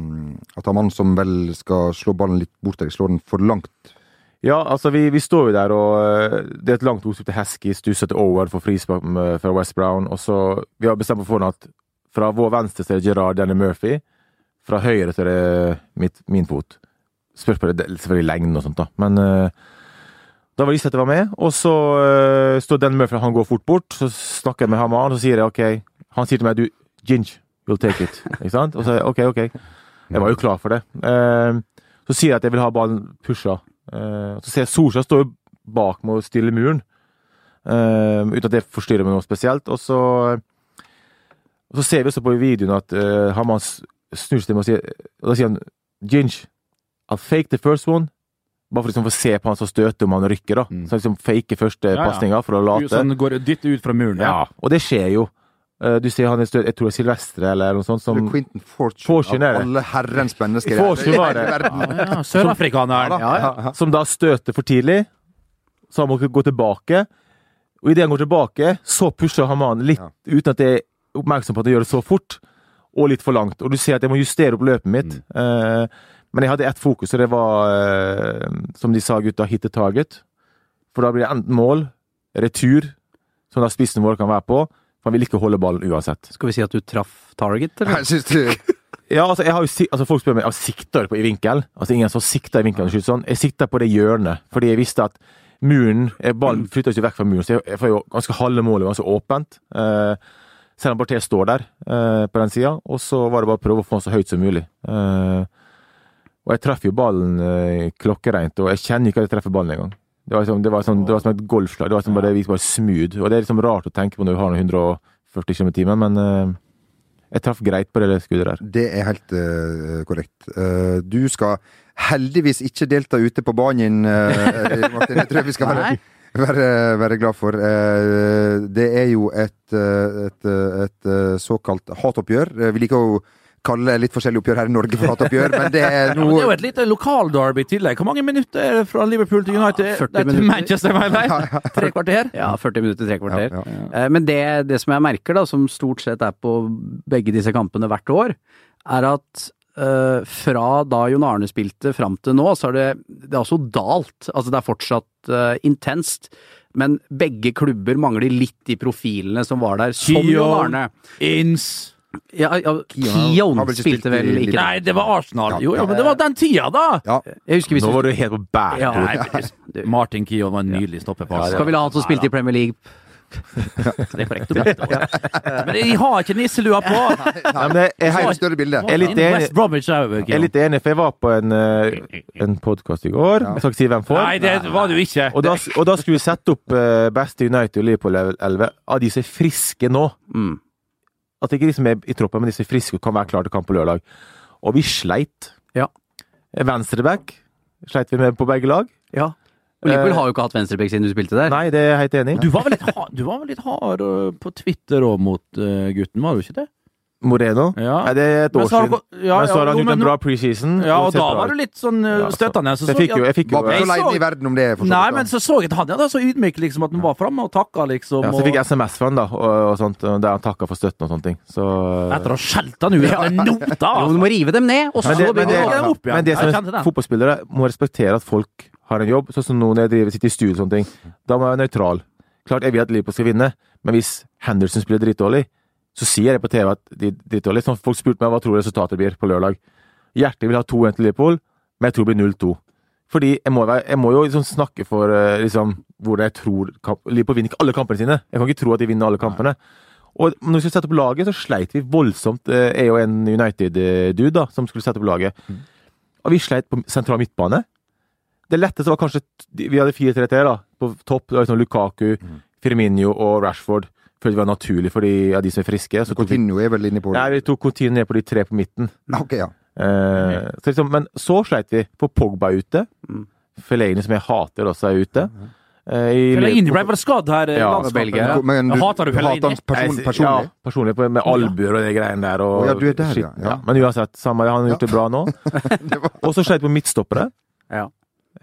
at han mannen som vel skal slå ballen litt bort der, slår den for langt. Ja, altså vi, vi står jo der, og eh, det er et langt ordspill til Hesky, stusser til Owen for frispark fra West Brown, og så Vi har bestemt på forhånd at fra vår venstre så er det Gerard Danny Murphy, fra høyre så er det mitt, min fot. Spørs på det, selvfølgelig lengden og sånt, da, men eh, da var jeg var med, og så uh, står Dan Murphy, han går fort bort, så snakker jeg med ham, og så sier jeg OK. Han sier til meg du, Ginge, you'll take it. Ikke sant? Og så sier jeg OK, OK. Jeg var jo klar for det. Uh, så sier jeg at jeg vil ha ballen pusha. Eh, så ser jeg Solskjær står bak med å stille muren, eh, uten at det forstyrrer meg noe spesielt. Og så, og så ser vi også på videoen at uh, Haman snur seg til meg og sier Og da sier han Ginge, I'll fake the first one. Bare for liksom å se på han som støter om han rykker. da. Så liksom fake første Ja, ja. pasninga for å late. Sånn går dytt ut fra muren. Ja, og det skjer jo. Eh, du ser han er støt, jeg tror det er Silvestre eller noe sånt som Quentin Fortune, Fortune er av alle herrens mennesker. Fortune var det. i verden. Ja, ja, Sørafrikaneren. Ja, ja, som da støter for tidlig, så han må gå tilbake. Og idet han går tilbake, så pusher Haman litt Ja. uten at jeg er oppmerksom på at jeg gjør det så fort, og litt for langt. Og du ser at jeg må justere opp løpet mitt. Mm. Eh, men jeg hadde ett fokus, og det var, eh, som de sa gutta, hit the target. For da blir det enten mål, retur, som da spissen vår kan være på. For han vil ikke holde ballen uansett. Skal vi si at du traff target, eller? Jeg synes du Ja, altså, jeg har jo, altså Folk spør meg jeg sikter på i vinkel. Altså Ingen som sikter i vinkel. Sånn. Jeg sikter på det hjørnet, fordi jeg visste at muren eh, Ballen flytter ikke vekk fra muren, så jeg, jeg får jo ganske halve målet ganske åpent. Eh, selv om Barthes står der eh, på den sida. Og så var det bare å prøve å få den så høyt som mulig. Eh, og jeg treffer jo ballen eh, klokkereint, og jeg kjenner ikke at jeg treffer ballen engang. Det var, liksom, det, var sånn, det var som et golfslag. Det var som bare, det var smooth. Og det er liksom rart å tenke på når du har noe 140 km i timen, men uh, jeg traff greit på det skuddet der. Det er helt uh, korrekt. Uh, du skal heldigvis ikke delta ute på banen, uh, Martin. Det tror jeg vi skal være, være, være glad for. Eh, det er jo et, et, et eh, såkalt hatoppgjør. Vi liker å kalle litt forskjellige oppgjør her i Norge for hatoppgjør, men det er Ja, det er jo noe et lite lokalderby i tillegg. Hvor mange minutter er det fra Liverpool til United? 40 er til minutter. Manchester, mener jeg. Tre kvarter? Ja, 40 minutter, tre kvarter. Ja, ja. Eh, Men det, det som jeg merker, da, som stort sett er på begge disse kampene hvert år, er at uh, fra da Jon Arne spilte fram til nå, så er det, det er også dalt. Altså det er fortsatt uh, intenst. Men begge klubber mangler litt de profilene som var der, som. Jon Arne. Inns. Ja, ja, Keown Keown har vel ikke spilte spilt i vel ikke Nei, det var Arsenal. Jo, ja. men det var den tida, da! Ja. Jeg husker hvis Nå var du helt på bærtur. Ja. Nei, men- Martin Keown var en nydelig stoppepass. Skal vi la han som spilte i Premier League Det er korrekt. du. Men de har ikke nisselua på! Nei, men jeg, jeg, Har et større bilde. Jeg er litt enig. West Bromwich òg. jeg er litt enig, for jeg var på en, eh, en podkast i går. Jeg skal ikke si hvem for. Nei, det var du ikke. Og da, og da skulle vi sette opp eh, beste United og Liverpool 11 av de som er friske nå. At ikke liksom som er i troppen, men disse er friske og kan være klare til kamp på lørdag. Og vi sleit. Ja. Venstreback sleit vi med på begge lag. Ja. Og Liverpool har jo ikke hatt venstrebekk siden du spilte der. Nei, det er jeg helt enig i. Du var vel litt hard, du var vel litt hard øh, på Twitter òg mot gutten, var du ikke det? Moreno. Ja. Er det et år siden. ja, men så har han gjort en bra preseason. Ja, og og da var du litt sånn støttende. Så- støttende. så jeg fikk jo, jeg fikk jo Var ikke Jeg så i verden om det. for så Nei, men så så jeg at han ja, da, så ydmyk, liksom, at han var framme og takka, liksom. ja, så og- fikk jeg SMS fra han da, og, og sånt, der han takka for støtten og sånne ting. Så Etter å ha skjelt han ut etter nota! Jo, du må rive dem ned, og så Men det, men, det, bygger opp igjen. men det som er fotballspillere må respektere at folk har en jobb. Sånn som nå når jeg driver, sitter i studio og sånne ting. Da må jeg være nøytral. Klart jeg vil at Liverpool skal vinne, men hvis Henderson spiller dritdårlig, så sier jeg på TV at de er dritdårlige. Sånn, folk spurte meg hva tror resultatet blir på lørdag. Hjertet vil ha 2-1 til Liverpool, men jeg tror det blir 0-2. Fordi jeg må, jeg må jo liksom snakke for eh, liksom, hvordan jeg tror kamp, Liverpool vinner ikke alle kampene sine. Jeg kan ikke tro at de vinner alle kampene. Og når vi skulle sette opp laget, så sleit vi voldsomt. Eh, Jeg og en United-dude da, som skulle sette opp laget. Og vi sleit på sentral midtbane. Det letteste var kanskje Vi hadde 4-3-3 da, på topp. Det var liksom Lukaku, Firmino og Rashford. Følte det var naturlig for de ja, de som er friske. Så Coutinho er vel inne på ja, det. vi tok Coutinho ned på de tre på midten. Ok, ja. Eh, så liksom, men så sleit vi. For Pogba er ute. Fellaini, som jeg hater, også er ute. Eh, Fellaini ble vel skadd her i Ja, landskampen. Belgia, ja. Men du Hater du Fellaini? hater person, personlig? Ja, personlig med albuer og de greiene der. Og, ja, du er der, ja. Ja. Men uansett, samme det, han har gjort det bra nå. og så sleit vi på midtstoppere. Ja.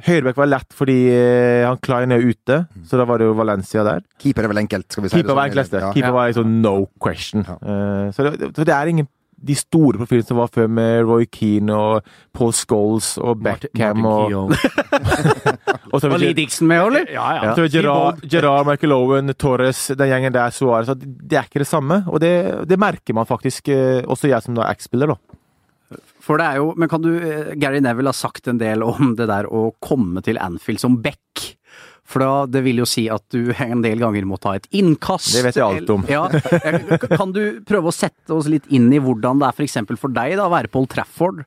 Høyrebekk var lett fordi eh, han Klein er ute, så da var det jo Valencia der. Keeper er vel enkelt, skal vi si Keeper var sånn. enkleste. Ja. Keeper var liksom no question. Ja. Uh, så, det, så det er ingen de store profilene som var før, med Roy Keane og Paul Scholes og Beckham Martin og, Keown. og så Var Lee Dixon med, eller? Ja, ja. så Gerard, Gerard, Michael Owen, Torres, den gjengen der, Suárez Det er ikke det samme. Og det, det merker man faktisk, eh, også jeg som da er X-spiller, da. For det er jo, men kan du, eh, Gary Neville har sagt en del om det der å komme til Anfield som back. For da, det vil jo si at du en del ganger må ta et innkast. Det vet jeg alt om. Ja, kan du prøve å sette oss litt inn i hvordan det er for eksempel for deg da, å være på Old Trafford?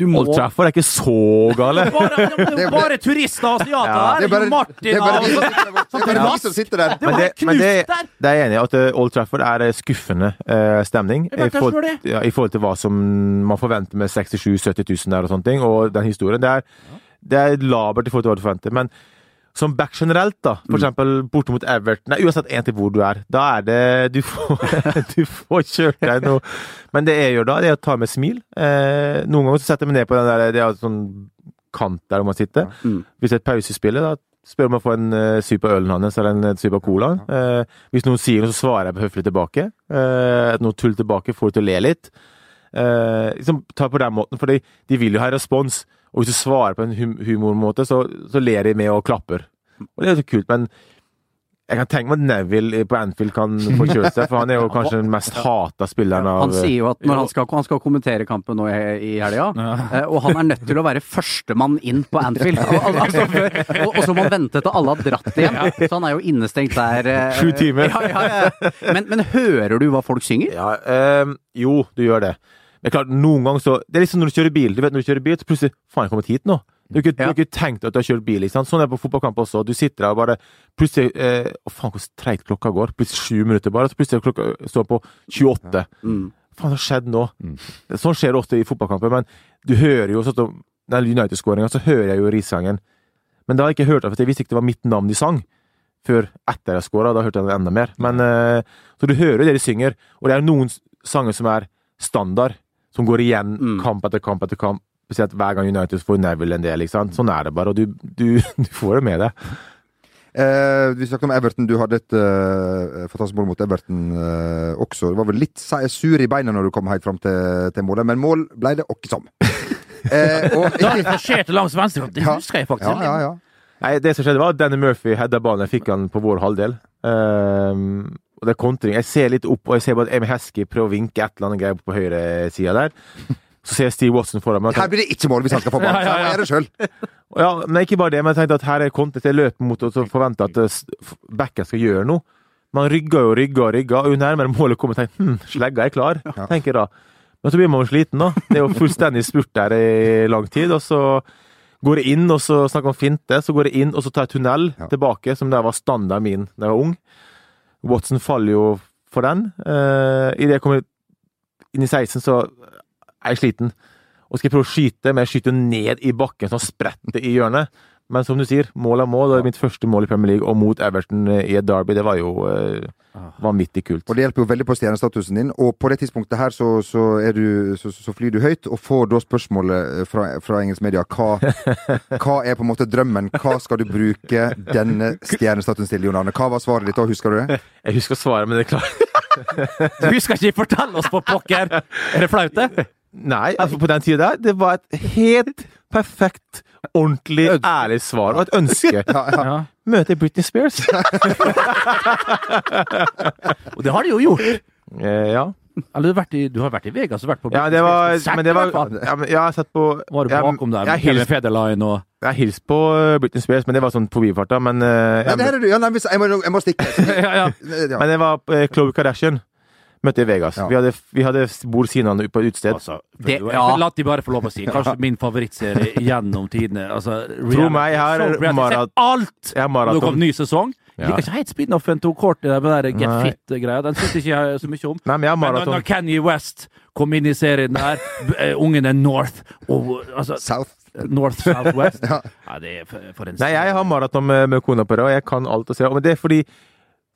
Du må, Old Trafford er ikke så gale. Bare, det er bare turister og asiater der! Det er bare, Martin det er bare, vi, som sitter der, det som sitter der. Men det, men det, det er jeg enig i, at eh, Old Trafford er eh, skuffende uh, stemning. I forhold, ja, I forhold til hva som man forventer med 67 000-70 000 der og sånne ting, og den historien. Det er, det er labert i forhold til hva du forventer. Men som back generelt, da, for eksempel borte mot Everton Nei, uansett egentlig hvor du er, da er det Du får, du får kjørt deg noe Men det jeg gjør da, det er å ta med smil. Eh, noen ganger så setter jeg meg ned på den der Det er sånn kant der man sitter. Mm. Hvis det er et pausespillet, da spør om å få en uh, sup av ølen hans eller en uh, sup av colaen. Eh, hvis noen sier noe, så svarer jeg høflig tilbake. Eh, noe tull tilbake, får du til å le litt. Eh, liksom, ta på den måten, for de, de vil jo ha respons. Og hvis du svarer på en hum humormåte, så, så ler de med og klapper. Og det er jo så kult, men jeg kan tenke meg at Neville på Anfield kan få kjørt seg, for han er jo kanskje den mest hata spilleren av Han sier jo at når han skal, han skal kommentere kampen nå i, i helga, ja. og han er nødt til å være førstemann inn på Anfield. Al- altså, og, og så må han vente til alle har dratt igjen, så han er jo innestengt der. eh, Sju timer. Ja, ja, ja. Men, men hører du hva folk synger? Ja, øh, jo, du gjør det. Men klart, noen ganger så Det er liksom når du kjører bil. Du vet når du kjører bil, så plutselig Faen, jeg har kommet hit nå. Du har ikke, ja. ikke tenkt at du har kjørt bil. ikke sant? Sånn er det på fotballkamp også. Du sitter der og bare Plutselig eh, Å, faen, hvor treigt klokka går. Plutselig sju minutter bare. Så plutselig er klokka står på 28. Mm. Faen, hva har skjedd nå? Sånn skjer det ofte i fotballkamper. Men du hører jo sånn den United-skåringa, så hører jeg jo Risangen. Men da har jeg ikke hørt det, for jeg visste ikke det var mitt navn de sang. Før etter jeg skåra. Da hørte jeg det enda mer. Men, eh, så du hører jo det de synger. Og det er noen sanger som er standard, som går igjen Mm. kamp etter kamp etter kamp. Spesielt hver gang United får Neville en del. ikke sant? Sånn er det bare, og du, du, du får det med deg. Eh, vi snakket om Everton. Du hadde et eh, fantastisk mål mot Everton eh, også. Du var vel litt sur i beina når du kom helt fram til, til målet, men mål ble det åkke som. Eh, og, Da forserte langs venstre, det Ja. husker jeg faktisk. ja, ja, ja. Nei, Det som skjedde, var at Danny Murphy hedda ballen. Jeg fikk han på vår halvdel. Ehm, og det er kontring. Jeg ser litt opp, og jeg ser bare at Emil Heskey prøver å vinke et eller annet greier på høyresida der. Så ser jeg Steve Watson foran meg. Her blir det ikke mål hvis han skal få ballen. Ja, ja, ja. sjøl. Ja, men ikke bare det, men jeg tenkte at her er kontring. til løpet mot og så forventer at eh, backen skal gjøre noe. Man rygger og rygger og rygger, og jo nærmere målet kommer, tenker hm, slegga er klar. tenker da. Men så blir man jo sliten, da. Det er jo fullstendig spurt der i lang tid. Og så går jeg inn, og så snakker man finte. Så går jeg inn, og så tar jeg tunnel Ja. tilbake, som der var standarden min da jeg var ung. Watson faller jo for den. Uh, Idet jeg kommer inn i 16, så er jeg sliten. Og skal jeg prøve å skyte, men jeg skyter ned i bakken, sånn spretter i hjørnet. Men som du sier, mål er mål. Det er mitt første mål i Premier League, og mot Everton eh, i et derby. Det var jo eh, vanvittig kult. Og det hjelper jo veldig på stjernestatusen din. Og på det tidspunktet her så, så, du, så, så flyr du høyt, og får da spørsmålet fra, fra engelsk media hva, hva er på en måte drømmen? Hva skal du bruke denne stjernestatusen til, Jon Arne? Hva var svaret ditt da, husker du det? Jeg husker svaret, men det er klart Du skal ikke fortelle oss på pokker! Er det flaut, det? Nei, altså på den tida der, det var et helt perfekt, ordentlig, ærlig svar, og et ønske. Ja. Møte Britney Spears. Og det har de jo gjort. Eh, ja. Eller du har vært i, du har vært i Vegas og vært på ja, det var Sett, Men det var ja, men, Jeg har sett på Var du jeg- bakom der Jeg med Kevin Federline og jeg hilste på eh, Britney Spears, men det var sånn forbifarta. Men, eh, nei, det her er du. Ja, nei, jeg, må, jeg må stikke. ja, ja. Ja. men det var uh, Khloe Kardashian. Møtte i Vegas. Ja. Vi hadde, vi hadde bord siden på et utested. Altså, Det- ja. La de bare få lov å si. Kanskje min favorittserie gjennom tidene. Altså, Tro meg, her er reality- reality- marat- alt! Jeg har Når det kom ny sesong. Jeg Ja. liker ikke helt spin-offen til Courtney med den der Get Fit-greia. Den syns ikke jeg så mye om. Nei, men jeg har Men når, maraton. Kanye West kom inn i serien der, ungen er North og altså, South. North Southwest Ja. ja, det er for, for en Nei, jeg har maraton med, med kona på det, og jeg kan alt å se. Men det er fordi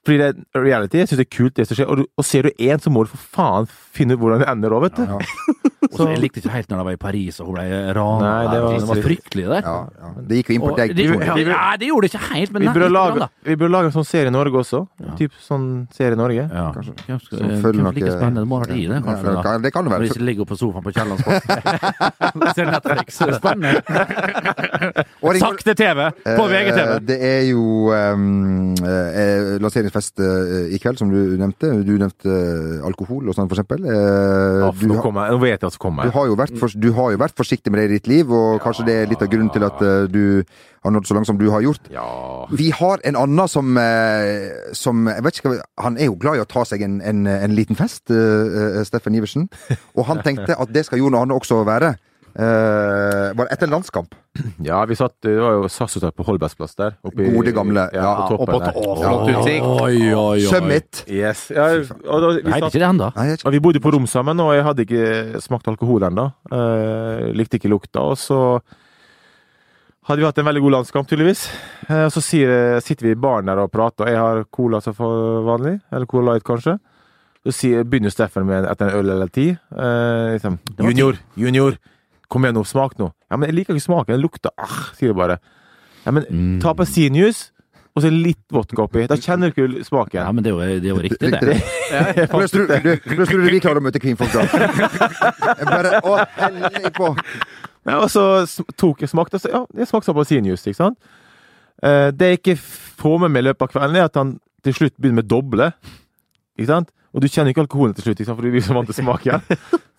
fordi det er reality. Jeg syns det er kult, det som skjer. Og, du, og ser du én, så må du for faen finne ut hvordan det ender òg, vet du. Ja. ja. så Jeg likte ikke helt når de var i Paris og hun ble rana. Det var- det var fryktelig det der. Ja, ja. Det gikk jo inn på deg. De, ja, det, gjorde det ikke helt, men Vi burde lage, da. vi burde lage en sånn serie i Norge også. Typ sånn serie i Norge. Ja. Kanskje. Som hvem like spennende? Det må ha vært i det, kanskje. det kan- det kan det være. Hvis du ligger på sofaen på Kiellandsbotn. Ser Netflix. Spennende. Sakte TV på Eh, VGTV. Det er jo um, eh, lanseringsfest eh, i kveld, som du nevnte. Du nevnte eh, alkohol og sånn, for eksempel. Eh, du, nå, kommer, jeg- nå vet jeg som du, kommer. har jo vært for, du har jo vært forsiktig med det i ditt liv, og kanskje det er litt av grunnen til at eh, du har nådd så langt som du har gjort. Ja. Vi har en annen som, eh, som jeg vet ikke, Han er jo glad i å ta seg en, en, en liten fest, Steffen Iversen. Og han tenkte at det skal Jon Arne også være. Eh, var det etter en landskamp? ja, vi satt Det var jo SAS-hotell på Holbergsplass der. oppe i- Gode, gamle, Ja, ja, på toppen oppe på- flott utsikt. Oi, oi, oi. Summit! Yes. Ja, og da, vi, Nei, satt, ikke det og vi bodde på rom sammen, og jeg hadde ikke smakt alkohol ennå. Uh, likte ikke lukta. Og så hadde vi hatt en veldig god landskamp, tydeligvis. Eh, og så sier, sitter vi i baren der og prater, og jeg har cola som vanlig. Eller Cola Light, kanskje. Så sier, begynner Steffen med etter en øl eller ti. Eh, liksom, junior, junior, kom igjen nå, smak nå. Ja, men jeg liker ikke smaken, den lukter ah, sier du bare. Ja, men ta appelsinjuice, og så litt vodka oppi. Da kjenner du ikke smaken. Ja, men det er jo, det er jo riktig, det. det. Hvordan tror du, vi klarer å møte kvinnfolk da? Jeg Bare, å, helle på! Ja, og så tok jeg smakte, så ja, det smakte som appelsinjuice, ikke sant? Eh, det jeg ikke får med meg i løpet av kvelden, er at han til slutt begynner med doble. Ikke sant? Og du kjenner ikke alkoholen til slutt, ikke sant? for du blir så vant til smaken.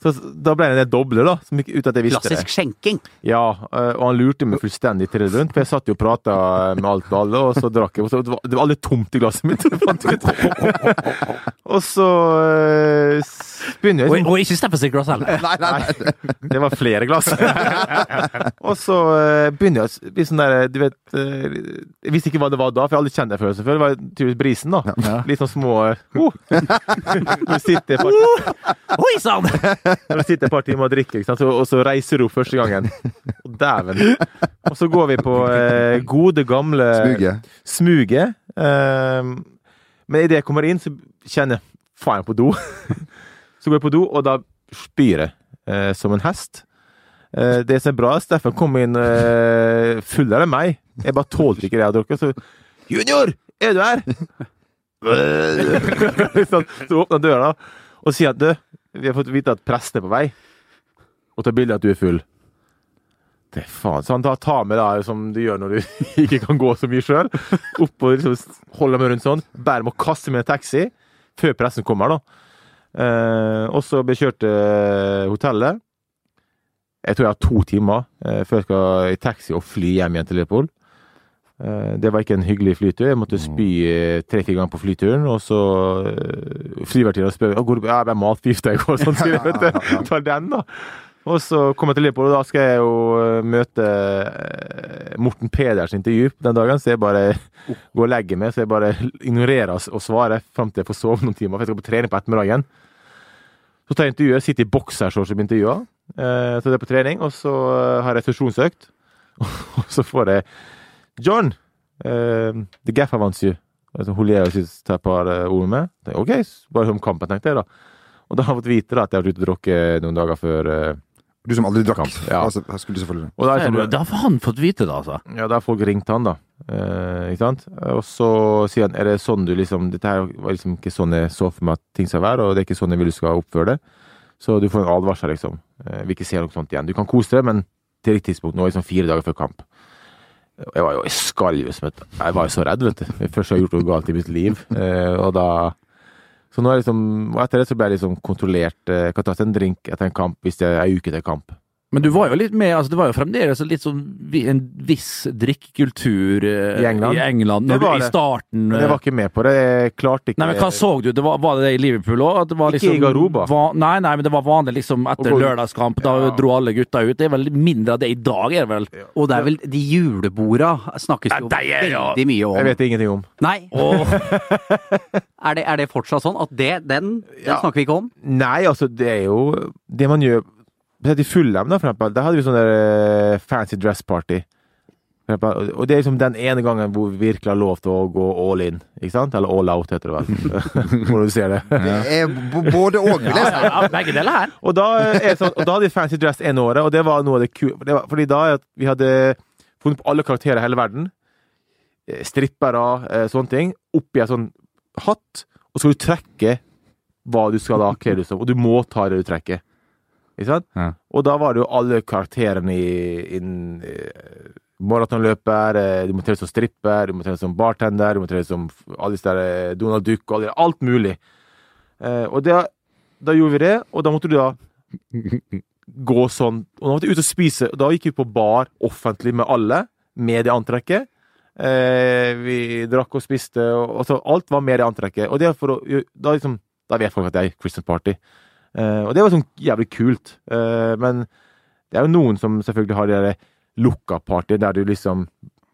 Så da ble det det doble, da, som uten at jeg visste Klassisk det. skjenking. Ja, eh, og han lurte meg fullstendig til det rundt, for jeg satt jo og prata med alt og alle, og så drakk jeg, og så det var, det var aldri tomt i glasset mitt. fant jeg ut. og så eh, begynner jeg Og, liksom og ikke steppe sitt glass heller. Nei, nei, nei. det var flere glass. og så eh, begynner jeg å bli sånn der Du vet eh, Jeg visste ikke hva det var da, for jeg har aldri kjent det før. Det var tydeligvis brisen, da. Litt sånn små uh, sitter Oi sann! Når du sitter et par timer og drikker? Så, og så reiser du første gangen. Og dæven. Og så går vi på eh, gode, gamle Smuget. Smuge. Eh, men idet jeg kommer inn, så kjenner jeg faen jeg på do. så går jeg på do, og da spyr jeg eh, som en hest. Eh, det som er bra, Steffen kom inn eh, fullere enn meg. Jeg bare tålte ikke det jeg hadde drukket. Så 'Junior, er du her?' så, så åpner døra og sier at 'du, vi har fått vite at presten er på vei', og tar bilde av at du er full. Det er faen. Så han tar, med deg som du gjør når du ikke kan gå så mye sjøl. Opp og liksom holder meg rundt sånn. Bærer meg og kaster meg i en taxi. før pressen kommer, da. Eh, og så jeg kjørt til hotellet. Jeg tror jeg har to timer eh, før jeg skal i taxi og fly hjem igjen til Liverpool. Eh, det var ikke en hyggelig flytur. Jeg måtte spy eh, tre-fire ganger på flyturen. Og så uh, flyvertinna spør om. Ja, jeg ble matforgifta i går, sånn sier jeg. vet du. Ta den, da. Og så kom jeg til Liverpool, og da skal jeg jo eh, møte eh, Morten Peders intervju den dagen. Så jeg bare går og legger meg, så jeg bare ignorerer å svare fram til jeg får sove noen timer. For jeg skal på trening på ettermiddagen. Så tar jeg intervjuet, sitter i boksershorts og blir intervjua. Eh, så det er på trening, og så eh, har jeg sesjonsøkt. Og så får jeg John, uh, the gaffer wants you. Altså, hun ler og synes ta et par eh, ord med. Tenkte, OK, bare hør om kampen, tenkte jeg da. Og da har jeg fått vite da, at jeg har vært ute og drukket noen dager før. uh, Du som aldri drakk. Kamp, ja. Altså, jeg skulle selvfølgelig og der, er det sånn, Da har han fått vite det, altså. ja, da har folk ringt han, da. Uh, ikke sant? Og så sier han er det sånn du liksom Dette her var liksom ikke sånn jeg så for meg at ting skal være, og det er ikke sånn jeg vil du skal oppføre det. Så du får en advarsel, liksom. Uh, vil ikke se noe sånt igjen. Du kan kose deg, men til riktig tidspunkt. Nå liksom fire dager før kamp. Jeg var jo i skalv som et Jeg var jo så redd, vet du. Først har jeg gjort noe galt i mitt liv, eh, og da Så nå er liksom Og etter det så ble jeg liksom kontrollert. eh, Jeg kan ta en drink etter en kamp hvis det er ei uke til kamp. Men du var jo litt med, altså det var jo fremdeles litt sånn en viss drikkekultur eh, I England? i England Det når du, var i starten Men jeg var ikke med på det. Jeg klarte ikke Nei, men hva så du? Det var, var det det i Liverpool òg? Ikke i garderoba. nei, nei, men det var vanlig liksom etter gå- lørdagskamp. Da Ja. dro alle gutta ut. Det er vel mindre av det i dag, er det vel? Og det er vel de juleborda snakkes jo ja, er veldig mye om. Jeg vet ingenting om. Nei, er, det, er det fortsatt sånn at det, den, den Ja. snakker vi ikke om? Nei, altså, det er jo det man gjør I Fullham, da, for eksempel, der hadde vi sånn der eh, fancy dress party. For eksempel, og- det er liksom den ene gangen hvor vi virkelig har lov til å gå all in. Ikke sant? Eller all out, heter det vel. Hvor du ser det. Det er både og, vil jeg si. Ja, begge deler her. Og da, er sånn, og da hadde vi fancy dress en året, og det var noe av det kule. Fordi da er at vi hadde funnet på alle karakterer i hele verden. Eh, Strippere, eh, sånne ting. Oppi en sånn hatt. Og så skal du trekke hva du skal da kle deg som. Og du må ta det du trekker. Ikke sant? Ja. Og da var det jo alle karakterene i, i maratonløper, eh, du må trene som stripper, du må trene som bartender, du må trene som alle disse der eh, Donald Duck og alt mulig. Eh, og det, da gjorde vi det, og da måtte du da gå sånn. Og da måtte vi ut og spise. og Da gikk vi på bar offentlig med alle, med det antrekket. Eh, vi drakk og spiste, og, så alt var med det antrekket. Og det er for å, da, liksom, da vet folk at det er Christian party. Eh, og det var sånn jævlig kult. Eh, men det er jo noen som selvfølgelig har det der lukka party, der du liksom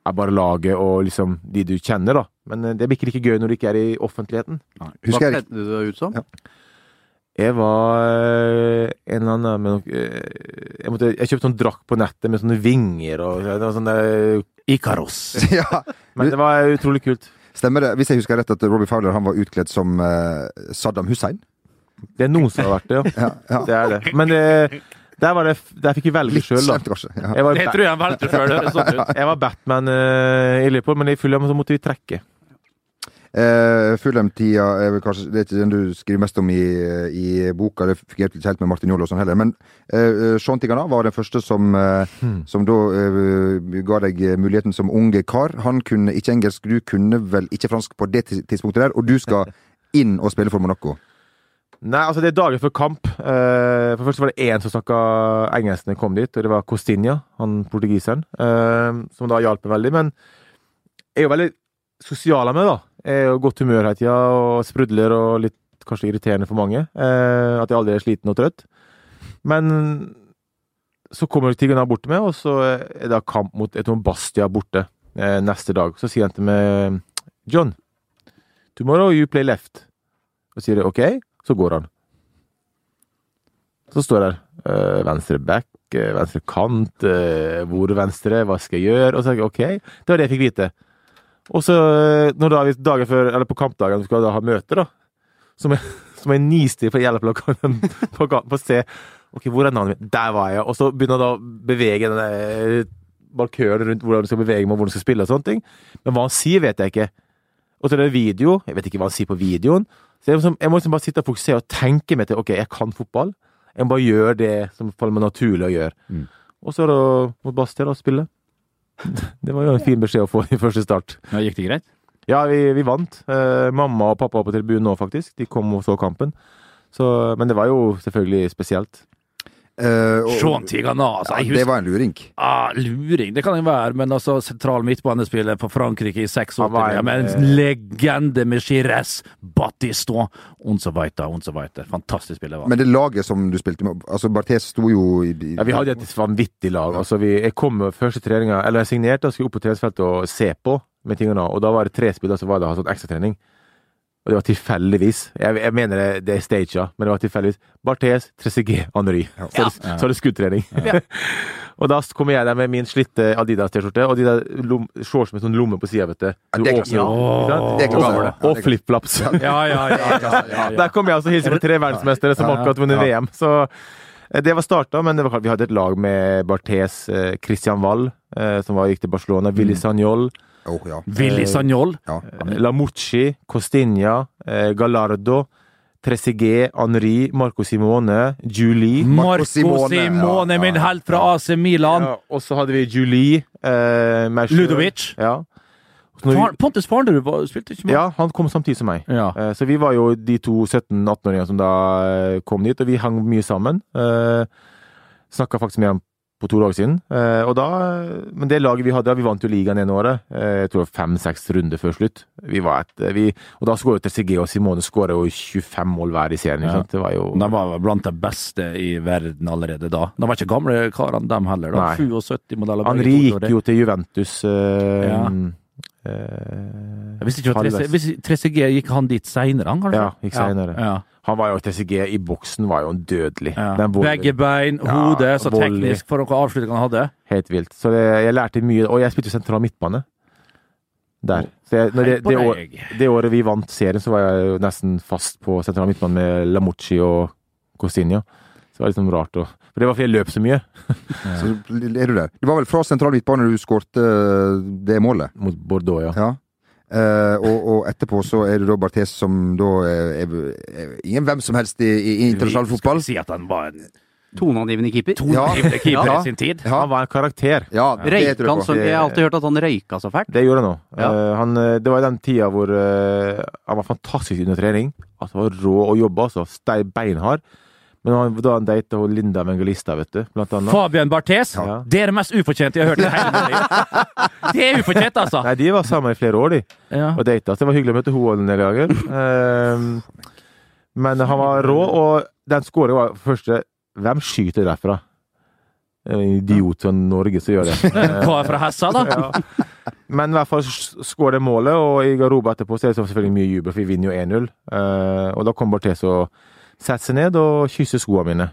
er bare laget og liksom de du kjenner, da. Men eh, det blir ikke like gøy når du ikke er i offentligheten. Husker Hva kledde du deg ut som? Ja. Jeg var en eller annen med noe eh, jeg, måtte, jeg kjøpte sånn drakt på nettet med sånne vinger og det var sånn Ikaros. Ja, Men det var utrolig kult. stemmer det? Hvis jeg husker rett at Robbie Fowler han var utkledd som Saddam Hussein? Det er noen som har vært det, ja. Ja, ja. Det er det. Men det, der, var det, der fikk vi velge sjøl, da. kanskje. Ja. Jeg var, Det tror jeg han valgte før det sånn ut. jeg var Batman uh, i Liverpool, men i Fulham så måtte vi trekke. Eh, Fulham-tida er vel kanskje Det er ikke den du skriver mest om i, i boka, det fikk jeg ikke helt med Martin Joll og sånn heller. Men eh, Sean Tigana var den første som, eh, som da eh, ga deg muligheten som unge kar. Han kunne ikke engelsk, du kunne vel ikke fransk på det tidspunktet der, og du skal inn og spille for Monaco. Nei, altså det er dager før kamp. Uh, for først var det én som snakka engelsk da kom dit, og det var Costinha, han portugiseren, uh, som da hjalp meg veldig. Men jeg er jo veldig sosial av meg, da. Jeg er jo godt humør hele tida og sprudler og litt kanskje irriterende for mange. Uh, at jeg aldri er sliten og trøtt. Men så kommer Tigana bort til meg, og så er det kamp mot jeg Bastia borte neste dag. Så sier han til meg John, tomorrow you play left. Og sier jeg OK. Så går han. Så står det her øh, venstre back, øh, venstre kant, øh, hvor venstre, hva skal jeg gjøre? Og så tenker jeg OK, det var det jeg fikk vite. Og så, når da dagen før, eller på kampdagen, skal da ha møte, da, så må jeg, må jeg nistirre på hjelpeplakaten på for å se OK, hvor er navnet mitt? Der var jeg. Og så begynner jeg da å bevege denne markøren rundt hvordan du skal bevege meg, hvordan du skal spille og sånne ting. Men hva han sier, vet jeg ikke. Og så er det video. Jeg vet ikke hva han sier på videoen. Så jeg, må liksom- jeg må liksom bare sitte og fokusere og tenke meg til ok, jeg kan fotball. Jeg må bare gjøre det som faller meg naturlig å gjøre. Mm. Og så er det mot Bastia og spille. Det var jo en fin beskjed å få i første start. Ja, gikk det greit? Ja, vi, vi vant. Eh, mamma og pappa var på tribunen nå, faktisk. De kom og så kampen. Så, men det var jo selvfølgelig spesielt. Eh, og- Sean Tigana, altså. ja, Jeg det var en luring. Ah, luring, det kan det være, men altså sentral midtbanespiller for Frankrike i seks år Han var til, en, med en eh, legende med Gires, Batiston, so weiter. Fantastisk spiller. var. Men det laget som du spilte med altså Barthes sto jo i, i Ja, vi hadde et vanvittig lag. Altså, vi, jeg kom første treninga, eller jeg signerte og skulle opp på treningsfeltet og se på med tingene, og da var det tre spillere som var der og hadde sånn ekstratrening. Og det var tilfeldigvis. Jeg, jeg mener det, det er staged, men det var tilfeldigvis. Barthes, Trezeguet, Henry. Så, er det- så er det skuddtrening. og da kom jeg der med min slitte Adidas-T-skjorte og de der shorts med sånn lomme på sida, vet du. Ja. Og- Ja, Og flipflops. Ja, ja, ja. ja, ja, ja. Der kom jeg altså og hilste på tre verdensmestere som akkurat vunnet ja. VM. Så eh, det var starta, men det var, vi hadde et lag med Barthes, eh, Christian Wall, eh, som var, gikk til Barcelona, Willy Sagnol, Åh, ja. Willy Sagnol. ja. eh, Lamucci, Costinha, eh, Gallardo, Tresigé, Henri, Marco Simone, Julie Marco Simone, Simone, ja, min ja, helt fra AC Milan. ja, Og så hadde vi Julie eh. Ludovic. Ja. Far, Pontus Farnerud spilte ikke med? ja, han kom samtidig som meg. Ja. Eh, Så vi var jo de to 17-18-åringene som da eh, kom dit, og vi hang mye sammen. Snakka faktisk med ham på to dager siden. Eh, Og da, men det laget vi hadde, vi vant jo ligaen ene året. Eh, Jeg tror fem-seks runder før slutt. Vi var et, eh, vi, og da skåret TCG og Simone skåra jo 25 mål hver i serien. Ja. Det var jo De var blant de beste i verden allerede da. De var ikke gamle karene, dem heller. da. Nei. 77-modeller. Henri gikk jo til Juventus. eh, Ja. Eh, Jeg visste ikke at halvveis. 3CG 3CG gikk han dit seinere, kanskje? Ja, gikk senere. Ja. Han var jo TCG i boksen, var jo en dødelig. Ja. Begge bein, Ja, så teknisk for noen avslutninger han hadde. Helt vilt. Så det, jeg lærte mye, og jeg spilte sentral midtbane. Der. Så jeg, det, det, år, det året vi vant serien, så var jeg jo nesten fast på sentral midtbane med Lamucci og Costinha. Det var liksom rart å For det var fordi jeg løp så mye Så er du der. Det var vel fra sentral midtbane du skårte det målet? mot Bordeaux, ja. Ja. Uh, og, og etterpå så er det da Barthes som da er, er, er ingen hvem som helst i, i, internasjonal fotball. Skal vi si at han var en Toneangivende keeper. toneangivende keeper Ja. i sin tid? Ja. Han var en karakter. Ja, det Røyka han så Jeg har alltid hørt at han røyka så fælt. Det gjorde han òg. Ja. Eh, eh, det var i den tida hvor uh, han var fantastisk under trening. Altså, han var rå å jobbe, altså. Stei beinhard. Men han, da han data hun Linda Mengelista, vet du, blant annet. Fabian Barthes, Ja. det er det mest ufortjente jeg har hørt i hele mitt liv. Det er ufortjent, altså! Nei, de var sammen i flere år, de. Ja. og data. Så det var hyggelig å møte henne en del men han var rå, og den skåringen var første Hvem skyter derfra? En idiot fra Norge som gjør det. Hva er fra Hessa, da? ja. Men i hvert fall skårer det målet, og i garderoben etterpå så er det selvfølgelig mye jubel, for vi vinner jo 1-0. Eh, og da kommer Barthes og setter seg ned og kysse skoene mine.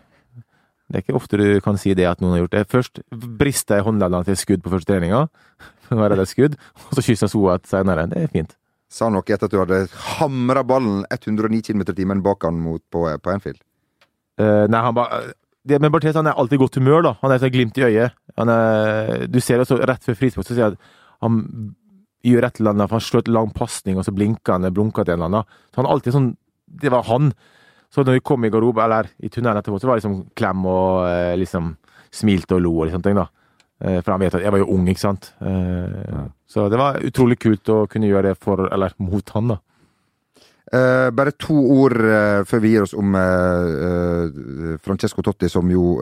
Det er ikke ofte du kan si det at noen har gjort det. Først brister jeg håndleddene til skudd på første treninga, skudd, og så kysser jeg skoene senere. Det er fint. Sa han noe etter at du hadde hamra ballen 109 km i timen bak han mot, på, på Enfield? Uh, nei, han bare Men Barthes han er alltid i godt humør, da. Han er så glimt i øyet. Han er, du ser også rett før frispark, så sier han at han gjør et eller annet, for han slår et lang pasning, og så blinker han blunker til en eller annen. Så han er alltid sånn Det var han. Så når vi kom i garderoben, eller i tunnelen etterpå, så var det liksom klem og eh, liksom smilte og lo og sånne ting, da. Eh, for han vet at jeg var jo ung, ikke sant. Eh, Så det var utrolig kult å kunne gjøre det for, eller mot han, da. Eh, bare to ord uh, før vi gir oss om uh, eh, Francesco Totti, som jo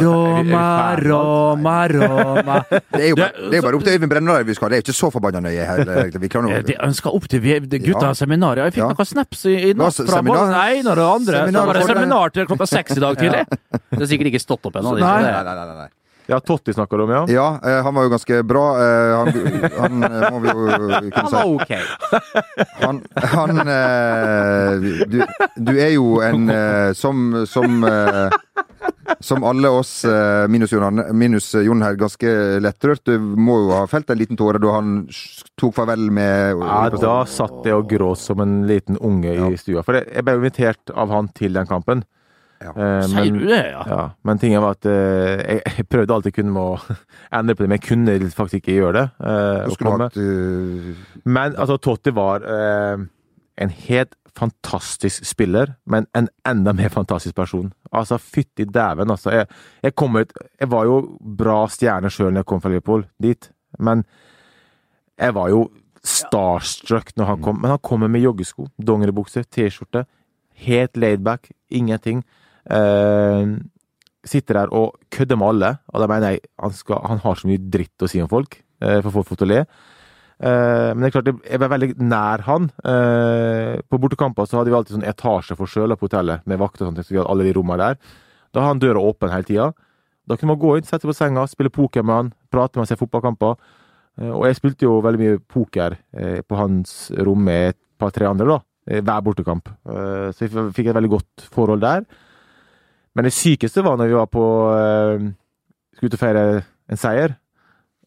Roma, Roma, Roma Det er jo bare, det er bare opp til Øyvind Brenna vi skal ha. Det er jo ikke så forbanna nøye her. Vi klarer Eh, noe. De ønsker opp til vi- det gutta Ja. seminaret. Jeg fikk Ja. noen snaps i, i natt fra seminar- både den ene og den andre. Så seminar var det seminar til klokka seks i dag tidlig. Det har sikkert ikke stått opp ennå. Nei, nei, nei, nei, nei. Ja, Totti snakker du om, ja? Ja, eh, han var jo ganske bra. Eh, han, han eh, må vi jo kunne Han var ok. Han, han du, du er jo en som Som som alle oss, minus Jon, minus Jon her, ganske lettrørt. Du må jo ha felt en liten tåre da han tok farvel med Ja, da satt jeg og gråt som en liten unge i stua. For jeg ble invitert av han til den kampen. Ja. Eh, Sier men, du det, ja? ja, men tingen var at eh, jeg, jeg prøvde alltid kunne med å endre på det, men jeg kunne faktisk ikke gjøre det. eh, skulle hatt uh... Men altså, Totti var eh, en helt fantastisk spiller, men en enda mer fantastisk person. Altså, fytti dæven, altså. Jeg, jeg, kom ut, jeg var jo bra stjerne sjøl når jeg kom fra Liverpool dit, men jeg var jo starstruck når han kom, men han kommer med joggesko, dongeribukse, T-skjorte. Helt laidback, ingenting. Eh, sitter der og kødder med alle, og da mener jeg han, skal, han har så mye dritt å si om folk, eh, for folk får til å le. Eh, men det er klart, jeg var veldig nær han. På bortekamper så hadde vi alltid sånn etasjeforskjell på hotellet, med vakter og sånt, så vi hadde alle de rommene der. Da har han døra åpen hele tida. Da kunne man gå inn, sette seg på senga, spille poker med han, prate med han, se fotballkamper. Og jeg spilte jo veldig mye poker på hans rom med et par-tre andre, da. Hver bortekamp. Så vi fikk et veldig godt forhold der. Men det sykeste var når vi var på eh, Skulle ut og feire en seier.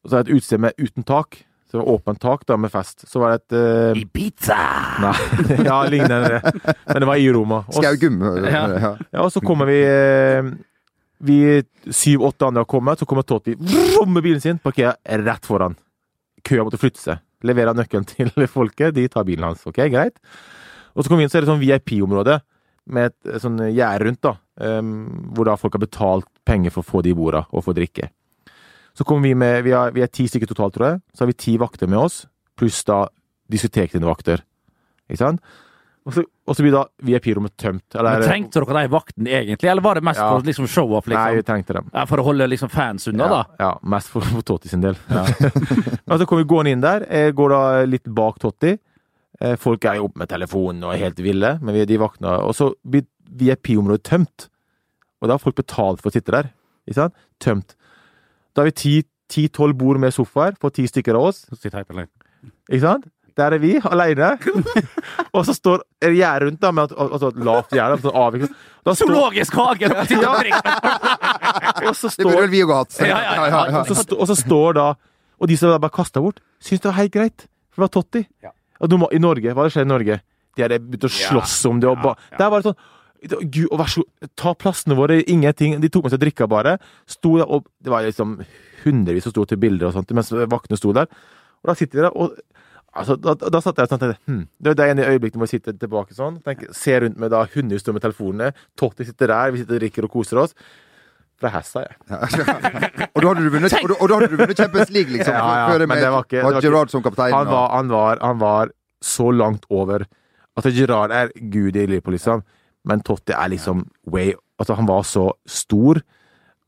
Og så var det et utested med uten tak. Så det var åpent tak da, med fest. Så var det et uh... Ibiza! Nei, ja, lignende. Men det var i Roma. Og s- Skaugum. Ja. Ja. ja, og så kommer vi uh... Vi syv-åtte andre har kommet, så kommer Totti med bilen sin, parkerer rett foran. Køa måtte flytte seg. Leverer nøkkelen til folket, de tar bilen hans. Ok, greit. Og så kommer vi inn, så er det sånn VIP-område med et eh, sånn gjerde rundt, da. Em, hvor da folk har betalt penger for å få de borda og få drikke. Så kommer vi med Vi, har, vi er ti stykker totalt, tror jeg. Så har vi ti vakter med oss, pluss da diskotekdine-vakter. Ikke sant? Og så, og så blir da VIP-rommet tømt. Eller, Men Trengte dere de vaktene egentlig, eller var det mest Ja. for liksom show-off? Liksom? Nei, vi trengte dem. Ja, for å holde liksom fans unna, da? Ja, ja, mest for, for Totti sin del. Men så kommer vi gående inn der. Jeg går da litt bak Totti. Eh, Folk er jo oppe med telefonen og er helt ville, men vi, de vaktene Og så blir VIP-området tømt. Og da har folk betalt for å sitte der. Ikke sant? Tømt. Da har vi ti-tolv bord med sofaer for ti stykker av oss. Sitt helt alene. Ikke sant? Der er vi, alene. og så står er det gjerde rundt, da, med altså, lavt gjerde. Sånn avviklet. Zoologisk hage! Og så står, Det burde vel vi òg hatt. Ja, ja, ja. og, så, st- og så står da Og de som da bare kasta bort, syns det var helt greit. For det var Totti. Og må- I Norge, hva hadde skjedd i Norge? De hadde begynt å slåss om det. Og ba, Der var det sånn Gud, og vær så god, ta plassene våre, ingenting. De tok med seg drikka bare. Sto der, og Det var liksom hundrevis som sto til bilder og sånt, mens vaktene sto der. Og da sitter vi der, og altså, da, da satt jeg sånn og tenkte hm, Det er det ene øyeblikket hvor jeg sitter tilbake sånn. Tenker, ser rundt meg da hundrevis står med telefonene. Totti sitter der, vi sitter og drikker og koser oss. Fra Hessa, jeg. Og da hadde du vunnet, og og da hadde du vunnet Champions League, liksom. Ja, ja, før det men med, det var ikke- det var ikke- som kaptein. Han var, han, var, han var så langt over at Gerard er gud i Liverpool, liksom. Men Totti er liksom way Altså, han var så stor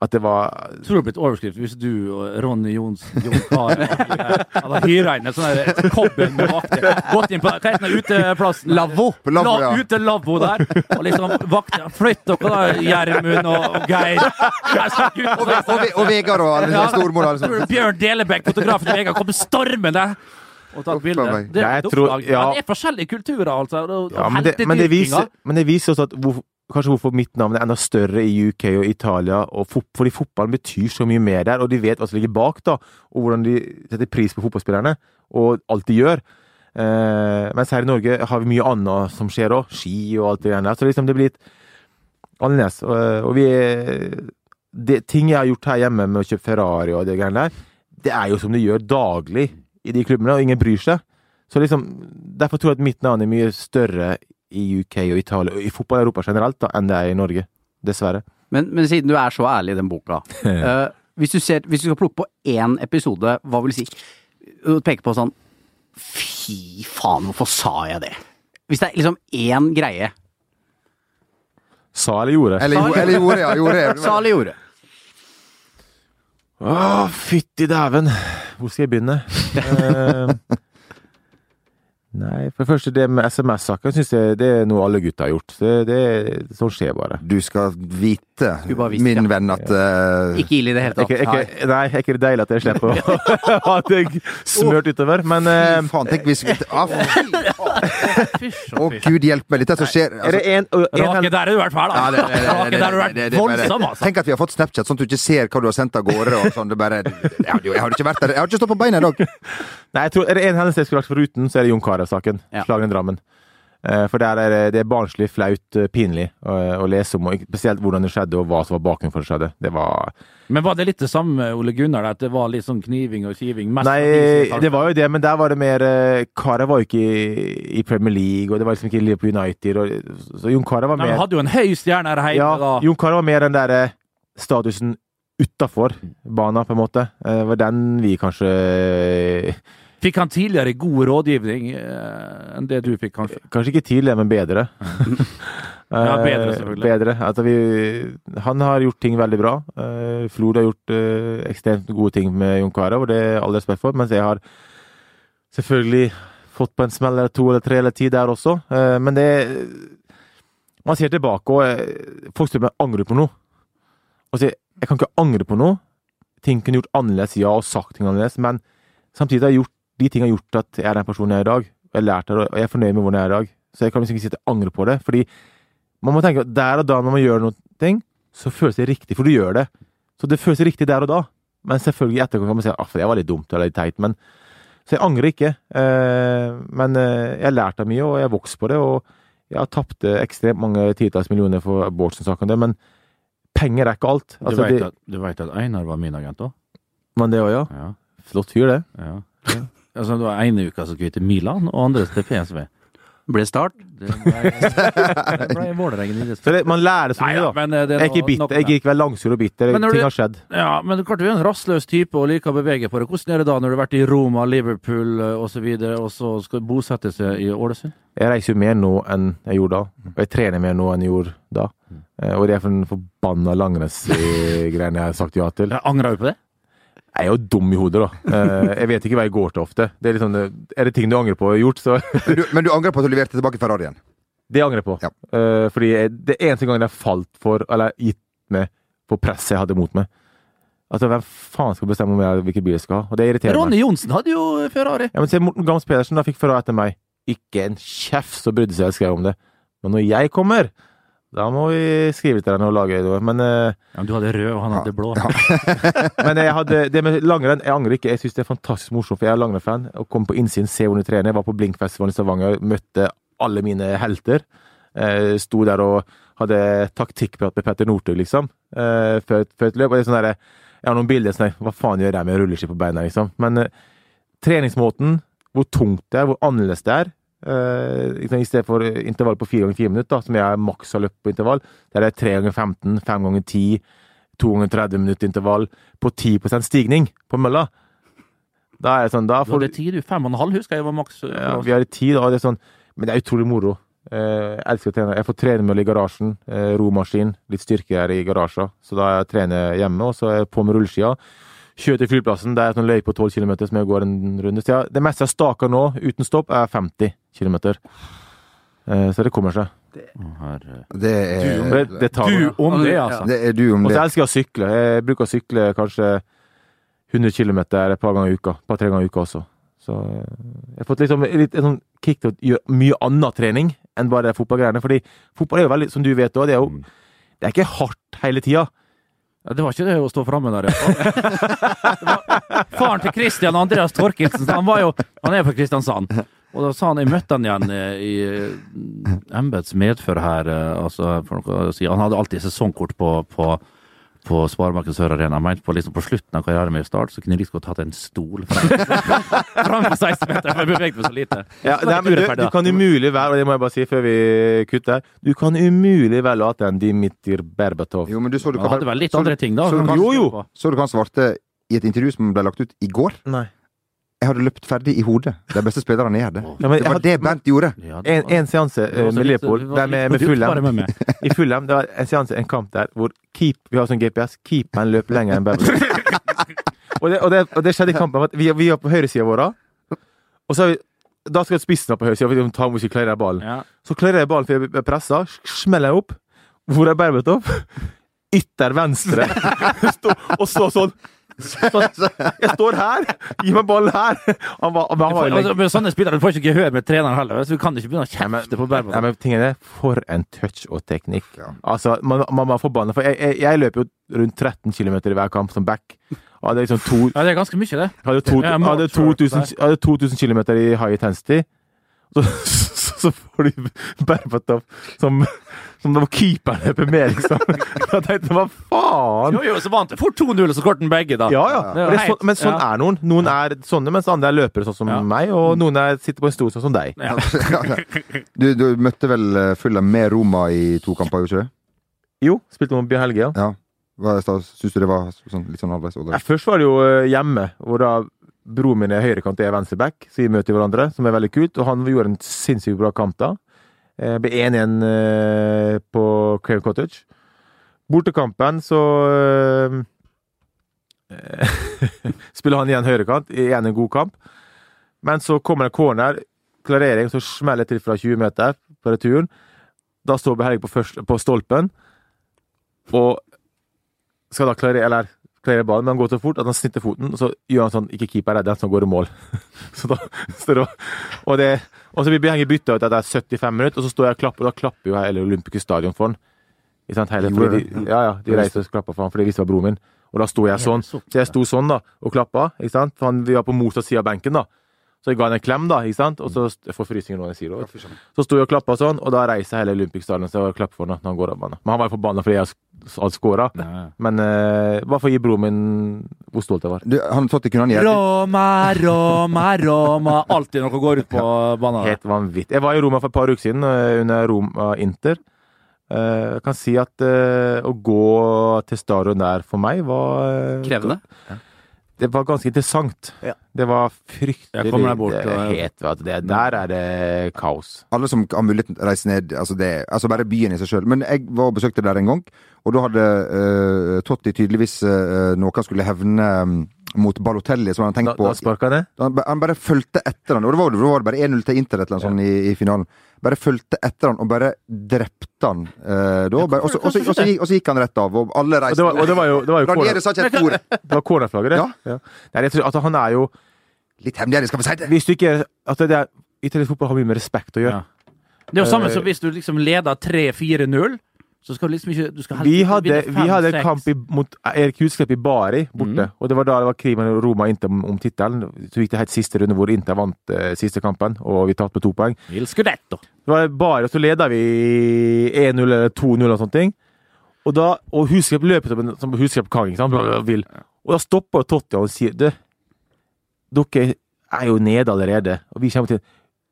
at det var Jeg tror det blir et overskrift hvis du og Ronny Johnsen Jon Carew hadde hyra inn en sånn kobbel med vakter. Gått inn på hva heter den uteplassen? Lavvo. Lavvo, ja. Utelavvo der. Og liksom vakter Flytt dere da, Gjermund og Geir. Og, Ve- og, Ve- og Vegard og og, og, og, stormor. og alle sånne. Bjørn Delebekk, fotografen til Vegard, kommer stormende og tatt bilde. Det, er tror- ja. det er forskjellige kulturer, altså. Og, ja, men, det, men, det viser, men det viser også at hvor, kanskje hvorfor mitt navn er enda større i UK og Italia. Og fot, fordi fotballen betyr så mye mer der, og de vet hva som ligger bak, da. Og hvordan de setter pris på fotballspillerne, og alt de gjør. Eh, mens her i Norge har vi mye annet som skjer òg. Ski og alt det der. Så liksom det blir litt annerledes. Og, og vi det, Ting jeg har gjort her hjemme med å kjøpe Ferrari og det greiene der, det er jo som de gjør daglig i de klubbene, og ingen bryr seg. Så liksom, Derfor tror jeg at mitt navn er mye større i UK og Italia, og i fotball-Europa generelt, da, enn det er i Norge. Dessverre. Men, men siden du er så ærlig i den boka, uh, hvis, du ser, hvis du skal plukke på én episode, hva vil du si? Du peker på sånn Fy faen, hvorfor sa jeg det? Hvis det er liksom én greie. Sa eller gjorde? Eller, jo- eller gjorde, ja. Gjorde. Sa eller gjorde? Å, fytti dæven! Hvor skal jeg begynne? Nei, for det første, det med SMS-saken syns jeg det er noe alle gutta har gjort. Det, det, sånn skjer bare. Du skal vite, Skulle bare min ja. venn, at uh... Ikke ille i det hele Er tatt. ikke, er ikke, nei, er ikke det deilig at jeg slipper å ha det smørt utover? Men Fy eh, faen, tenk hvis vi ah, Å, og fysj. gud hjelpe meg, dette som skjer er det altså, en, en, Rake der har du vært fæl, da. Ja, det- det- det- Rake der har du det- vært det- det- voldsom, altså. Tenk at vi har fått Snapchat, sånn at du ikke ser hva du har sendt av gårde. Og sånn, det bare, jeg, har ikke vært der. Jeg har ikke stått på beina i dag. Nei, jeg tror, er det én hendelse jeg skulle lagt foruten, så er det Jon Carew-saken. Ja. Slagen i Drammen. Eh, For det er det, er barnslig, flaut, eh, pinlig å, å lese om, og spesielt hvordan det skjedde, og hva som var bakgrunnen for det skjedde. Det var Men var det litt det samme, Ole Gunnar, at det var litt sånn kniving og kiving? Nei, det var jo det, men der var det mer Kara var jo ikke i, i Premier League, og det var liksom ikke Liverpool United, og, så Jon Kara var Nei, mer hadde jo en høy stjerne her hjemme, Ja, da. Jon Kara var mer den derre statusen utafor banen, på en måte. Det var den vi kanskje Fikk han tidligere god rådgivning eh, enn det du fikk, kanskje? Kanskje ikke tidligere, men bedre. Ja, bedre, Eh, selvfølgelig. bedre. Altså, vi, han har gjort ting veldig bra. Uh, Flod har gjort uh, ekstremt gode ting med Jon Carew, og det er all respekt for. Mens jeg har selvfølgelig fått på en smell eller to eller tre eller ti der også. Uh, men det Man ser tilbake, og eh, folk spør meg angrer du på noe. Og sier jeg kan ikke angre på noe. Ting kunne gjort annerledes, ja, og sagt ting annerledes, men samtidig har jeg gjort de tingene har gjort at jeg er den personen jeg er i dag. Jeg har lært det, og jeg er fornøyd med hvordan jeg er i dag. Så jeg kan liksom ikke si at jeg angrer på det. Fordi man må tenke at der og da når man gjør noe, så føles det riktig, for du gjør det. Så det føles riktig der og da. Men selvfølgelig i etterkant kan man si at det var litt dumt eller litt teit. Men, så jeg angrer ikke. Eh, men eh, jeg har lært av mye, og jeg har vokst på det. Og jeg har tapt eh, ekstremt mange titalls millioner for Bårdsen-saken, men penger er ikke alt. Du Altså, vet at, du vet at Einar var min agent òg? men det òg, ja. Ja. Flott fyr, det. ja. Altså, det var ene uka som skulle til Milan, og andre til PSV. Ble start. Det ble, det ble Vålerengen Så man lærer så mye, da, Nei, ja, eh, det Jeg er bitter, nok- jeg gidder ikke langsur og bitter. Men Ting du- har skjedd. Ja, men klart du er en rastløs type og liker å bevege på deg. Hvordan er det da når du har vært i Roma, Liverpool osv., og så skal du bosette seg i Ålesund? Jeg reiser jo mer nå enn jeg gjorde da. Og jeg trener mer nå enn jeg gjorde da. Eh, Og det er for den forbanna langrennsgreiene jeg har sagt ja til. Jeg angrer jo på det. Jeg er jo dum i hodet, da. Eh, Jeg vet ikke hva jeg går til ofte. Det er, sånn, er det ting du angrer på å ha gjort, så Men du, men du angrer på at du leverte tilbake Ferrarien? Det angrer jeg på. Ja. Eh, Fordi jeg, det eneste gangen jeg falt for, eller gitt meg på presset jeg hadde mot meg. Altså, hvem faen skal bestemme om jeg, hvilken bil jeg skal ha? Og det irriterer meg. Ronny Johnsen hadde jo Ferrari. Ja, men se, Morten Gams Pedersen da fikk Ferrari etter meg. Ikke en kjeft så brydde seg skrev om det. Men når jeg kommer, da må vi skrive til henne og lage noe. Men, eh, Ja, men du hadde rød, og han hadde blå. men jeg hadde, det med langrenn, jeg angrer ikke. Jeg syns det er fantastisk morsomt, for jeg er langrennsfan. Å komme på innsiden, se hvordan du trener. Jeg var på Blinkfestivalen i Stavanger, møtte alle mine helter. Eh, sto der og hadde taktikkprat med Petter Northug, liksom, eh, før, før et løp. Og det er sånn der, Jeg har noen bilder sånn der, Hva faen gjør jeg med rulleski på beina, liksom? Men eh, treningsmåten, hvor tungt det er, hvor annerledes det er eh, liksom, I stedet for intervall på 4 ganger 10 minutter, som jeg maks har løpt på intervall, der det er tre 3 ganger 15, 5 ganger 10, 2 ganger 30 minutter intervall på 10 stigning på mølla. Da er det sånn, da Du får hadde ti, du. Fem og en halv, husker jeg var maks. ja, vi har ti, da. det er sånn Men det er utrolig moro. Uh, Jeg elsker å trene. Jeg får tredemølle i garasjen. uh, Romaskin. Litt styrke her i garasjen. Så da jeg trener hjemme, og så er jeg på med rulleskia. Kjører til flyplassen. Det er en løype på 12 km som jeg går en runde. Så det meste jeg staker nå, uten stopp, er 50 km. Eh, Så det kommer seg. Det. Det er, Det, det tar Du om det, altså. det er du om Og så elsker jeg å sykle. Jeg bruker å sykle kanskje 100 km et par ganger i uka. Et par-tre ganger i uka også. Så eh, jeg har fått liksom litt sånn kick til å gjøre mye annen trening enn bare fotballgreiene. Fordi fotball er jo veldig, som du vet òg, det er jo det er ikke hardt hele tida. Det var ikke det å stå framme der, iallfall. Faren til Christian Andreas Torkelsen, han jo Han er fra Kristiansand. Og da sa han Jeg møtte han igjen eh, i eh, embets medfør her, eh, altså si. Han hadde alltid sesongkort på, på, på Sparebanken Sør Arena. Mente på, liksom, på slutten av karrieren min i start, så kunne jeg liksom godt hatt en stol fram til 16 meter, for jeg beveget meg så lite. Ja, nei, men du, du kan umulig være, og det må jeg bare si før vi kutter, du kan umulig være ha hatt en Dimitir Berbatov. Jo, men du så du Han hadde vel litt så andre ting, da. så du kan- Jo, jo. Så du kan svarte i et intervju som ble lagt ut i går? Nei. Jeg hadde løpt ferdig i hodet. De beste spillerne gjør det. Ja, men Det jeg var hadde- det Bernt gjorde. Ja, det En, var- en seanse var eh, med Liverpool, Leopold, der med, med Fulham. I Fulham, det var en seanse, en kamp der hvor keep, vi har sånn GPS, keeperen løper lenger enn Beverly. og, det, og, og det skjedde i kampen. at Vi, vi er på høyresida vår, og så har vi da skal spissen opp på høyresida, for må ikke klarer ballen. Ja. Så klarer jeg ballen, for jeg blir pressa, smeller jeg opp. Hvor er Berbatov? Ytter venstre. Og så sånn. Jeg står her! Gi meg ballen her! Han var, han var Altså, med sånne spillere du får ikke gehør med treneren heller, så du kan ikke begynne å kjefte på Berbo. Men tingen er, For en touch og teknikk. Altså, man, man var forbanna. For jeg, jeg, jeg løper jo rundt 13 km i hver kamp som back. Og hadde liksom to, Ja, det er ganske mye, det. hadde to, hadde 2000, hadde 2000 km i high intensity. Så, så, så får du Berbatov som, som det var keeperen løper med, liksom. Da tenkte jeg hva faen? Jo, jo, så vant du, fort 2-0, og så skåret den begge, da. Ja, ja. Men, er sånn, men sånn ja. er noen. Noen er sånne, mens andre er løpere sånn som Ja. meg, og noen er, sitter på en stol sånn som deg. Ja. Du, du møtte vel fulle Fulham med Roma i to kamper, gjorde du ikke det? Jo, spilte mot Bjørn Helge, ja. Ja. Hva- Syns du det var sånn, litt sånn halvveis? Ja, først var det jo eh, hjemme, hvor da broren min er høyrekant jeg er venstreback, så vi møter hverandre, som er veldig kult. Og han gjorde en sinnssykt bra kamp da. Jeg ble 1-1 eh, på Crave Cottage. Bortekampen så eh, spiller han igjen høyrekant, igjen en god kamp. Men så kommer en corner, klarering, så smeller til fra 20 meter på returen. Da står Behelg på, på stolpen og skal da klarere, eller klarere ballen, men han går så fort at han snitter foten, og så gjør han sånn Ikke keeper er den som går i mål. så da står det Og, det, og så blir Behelg bytta ut etter 75 minutter, og så står jeg og klapper, og da klapper jo hele Olympiske Stadion for han. Ikke sant? Hele, de, ja, ja, de reiser og klapper for han, for de visste det var broren min. Og da sto jeg sånn. Så jeg sto sånn da, og klappa, ikke sant? For han, vi var på motsatt side av benken, da. Så jeg ga han en klem, da, ikke sant? Og så Jeg får frysninger nå jeg sier det. Så sto jeg og klappa sånn, og da reiser hele Olympic Stadion seg og klapper for han når han går av banen. Men han var jo forbanna fordi jeg hadde skåra. Men uh, bare for å gi broren min hvor stolt jeg var. Du, han Totti ikke gjøre Roma, Roma, Roma Alltid noe går ut på banen. der. Helt vanvittig. Jeg var i Roma for et par uker siden, eh, under Roma Inter. Eh, Jeg kan si at eh, å gå til stadion der for meg var Krevende? Krevende. Det var ganske interessant. Ja. Det var fryktelig Jeg der bort, det, og- helt, vet du, det, Der er det kaos. Alle som har mulighet til å reise ned, altså, det, altså bare byen i seg sjøl. Men jeg var og besøkte der en gang, og da hadde eh, Totti tydeligvis uh, noe han skulle hevne mm, mot Balotelli, som han hadde Da, på. da sparka det. Han, han bare fulgte etter han, og det var, det var bare 1-0 til Inter eller noe sånt i, i finalen. Bare fulgte etter han og bare drepte han. eh, da, bare, og, så, og, og, gikk- og han rett av, og alle Og reiste det var, og det var jo, det var jo Ranieri sa ikke et ord. det var cornerflagget, det. Ja. Nei, jeg tror, at han er jo Litt hemmelig, skal vi si det. Hvis du ikke at det er, Italiensk fotball har mye med respekt å gjøre. Ja. Det er jo samme som hvis du liksom leder 3-4-0, så skal du liksom ikke du skal Vi hadde, vi hadde kamp i, mot Erik Husklepp i Bari, borte. Og det var da det var krig mellom Roma og Inter om, om tittelen. Så gikk det helt siste runde hvor Inter vant eh, siste kampen, og vi tapte med to poeng. Il Scudetto. Det var Bari, og så leda vi 1-0 eller 2-0 og sånne ting. Og da, og Husklepp løper som, en- Husklepp kan, ikke sant? Vil. Og da stopper Totti og sier du, dere er jo nede allerede, og vi kommer til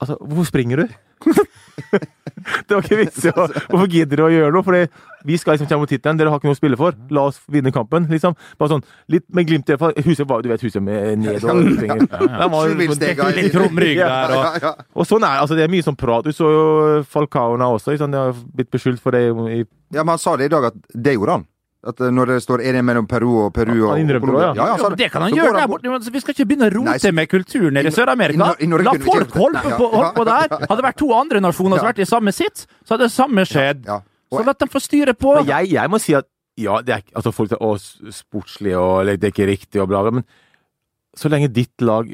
Altså, hvorfor springer du? det var ikke vits i å Hvorfor gidder du å gjøre noe? For vi skal liksom komme mot tittelen, dere har ikke noe å spille for. La oss vinne kampen, liksom. Bare sånn, litt med glimt i øyet. Huset var, du vet, huset med ned og springer. Ja, ja. jo- Litt krumrygg Ja, der, og Ja, ja. og sånn er altså det er mye sånn prat. Du så jo Falcao nå også. Liksom. De har blitt beskyldt for det i ja, men han sa det i dag, at det gjorde han. At eh, når det står 1-1 mellom Peru og Peru og Han innrømte det ja. ja, det kan han gjøre der bort- borte. men Vi skal ikke begynne å rote med kulturen nede i Sør-Amerika. La folk holde på, holde på der. Hadde det vært to andre nasjoner som hadde vært i samme sitt, så hadde det samme skjedd. Ja. Så la dem få styre på. Jeg, jeg må si at ja, det er altså folk sier å, sportslig og det er ikke riktig og bla, bla, men så lenge ditt lag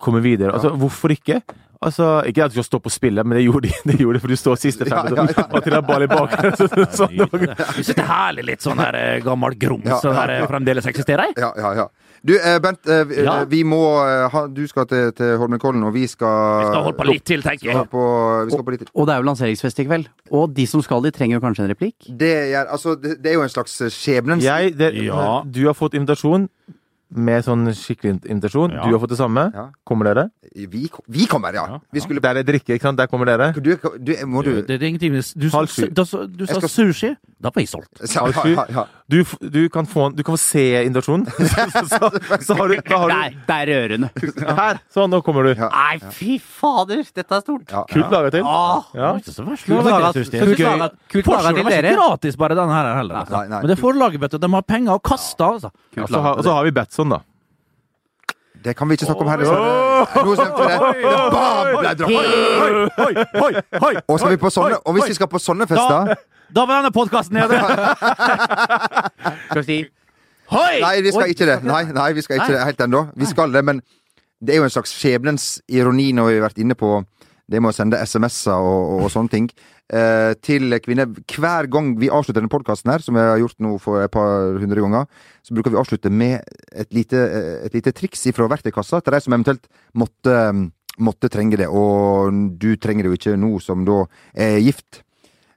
kommer videre, altså hvorfor ikke? Altså, Ikke at du skal stå å spille, men det gjorde de, det gjorde de for du står siste fem Ja, ja, ja. og til den ballen i bak. Du så, Jeg synes det er herlig litt sånn her eh, gammel grums Ja, som eh, fremdeles eksisterer. Ja, ja, ja. Du, eh, Bent, vi- Ja. vi må ha, Du skal til, til Holmenkollen, og vi skal Vi skal holde på litt til, tenker jeg. på, vi skal på litt til. Og det er jo lanseringsfest i kveld. Og de som skal dit, trenger jo kanskje en replikk. Det, gjør, altså, det, det er jo en slags skjebnens jeg, det, Ja. Du har fått invitasjon med sånn skikkelig invitasjon. Ja. Du har fått det samme. Ja. Kommer dere? Vi, vi kommer, ja. Vi skulle Der er drikke, ikke sant? Der kommer dere. Du, du må du Det er ingenting Du, sa- sju. du sa skal- sushi. Da var jeg solgt. ja, ja, ja, ja. Du, du, kan, få, du kan få se invitasjonen. så, så, så har du, da har Der, du det er rørende. Her! Sånn, nå kommer du. Ja. Nei, fy fader, dette er stort. Ja, Kult laga til. Åh, Ja. Kult laga- til dere. ikke gratis, bare denne her heller. Altså. Nei, nei. Men det forlaget, vet du, de har penger å kaste, altså. Og så har, og så har vi Batson, da. Det kan vi ikke snakke om her. Nå stemte det. Det bam, ble dratt. Og, skal vi på sånne, og hvis vi skal på sånne fester Da var denne podkasten nede! Skal vi si Hoi! Nei, vi skal ikke det. Nei, nei, vi skal ikke det helt ennå. Vi skal det, men det er jo en slags skjebnens ironi når vi har vært inne på det med å sende SMS-er og, og, og sånne ting eh, til kvinner. Hver gang vi avslutter denne podkasten her, som vi har gjort nå for et par hundre ganger, så bruker vi å avslutte med et lite, et lite triks fra verktøykassa til de som eventuelt måtte, måtte trenge det. Og du trenger det jo ikke nå som da er gift,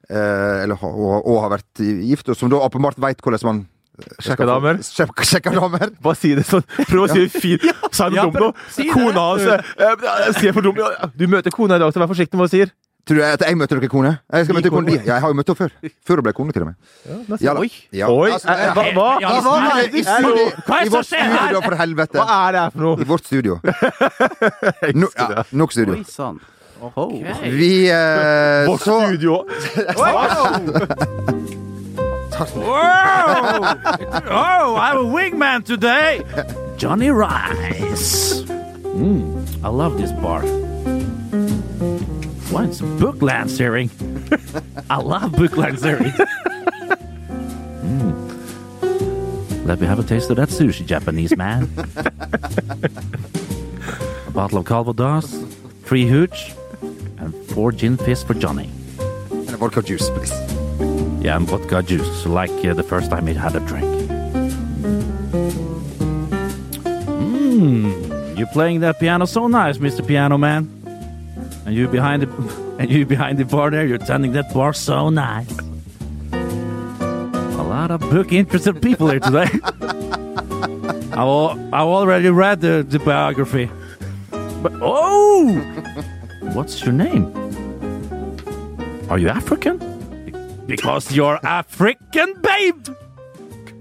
eller ha- og, og har vært gift, og som da åpenbart veit hvordan man Sjekka damer. Sjekka sjekka damer. Bare si det sånn. Prøv å si det fint. Sa jeg Ja, noe dumt nå? si. Kona hans eh, eh, Sier for dumt? Du møter kona i dag, så vær forsiktig med hva du sier. Tror du at jeg møter dere kone? Jeg skal møte kone. Ja, jeg har jo møtt henne før. Før hun ble kone, til og med. Ja. Oi. Ja, Oi! altså, eh, hva? hva? Ja, hva er det? I vårt studio, da, for helvete. Hva er det her for noe? I vårt studio. Nok studio. Oi sann. Oh. Vi eh, Vårt så studio. Whoa! Oh, I have a wingman today! Johnny Rice. Mm, I love this bar. Why, it's book lancering. I love book lancering. Mm. Let me have a taste of that sushi, Japanese man. a bottle of Calvados, three hooch, and four gin fizz for Johnny. And a vodka juice, please. Yeah, and vodka juice, like uh, the first time he had a drink. Mmm, you're playing that piano so nice, Mr. Piano Man. And you behind the and you behind the bar there, you're tending that bar so nice. A lot of book interested people here today. I've, al- I've already read the, the biography. What's your name? Are you African? Because you're African, babe!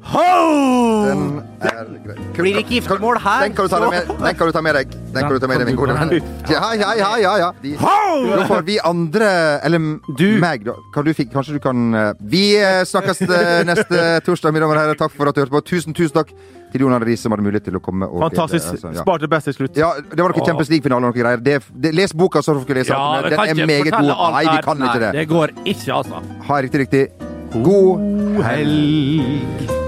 Ho! Den er grei. Blir det ikke giftermål her, Den kan du ta med, den kan du ta med deg. Den kan du ta med deg, min gode venn. Ja, ja, ja, ja. ja. De, da får vi andre Eller Du. meg, da. Kan du, kanskje du kan eh, Vi eh, snakkes eh, neste torsdag, mine damer og herrer. Takk for at du hørte på. Tusen, tusen takk til Jon Arne Riise, som hadde mulighet til å komme. Og Fantastisk. altså, ja. Sparte best til slutt. Ja, det var noe Champions League-finale og noe greier. Det, det, les boka, så dere lese Ja, den. Den er meget god. Nei, vi kan ikke det. Det går ikke, altså. Ha riktig, riktig. God Helg.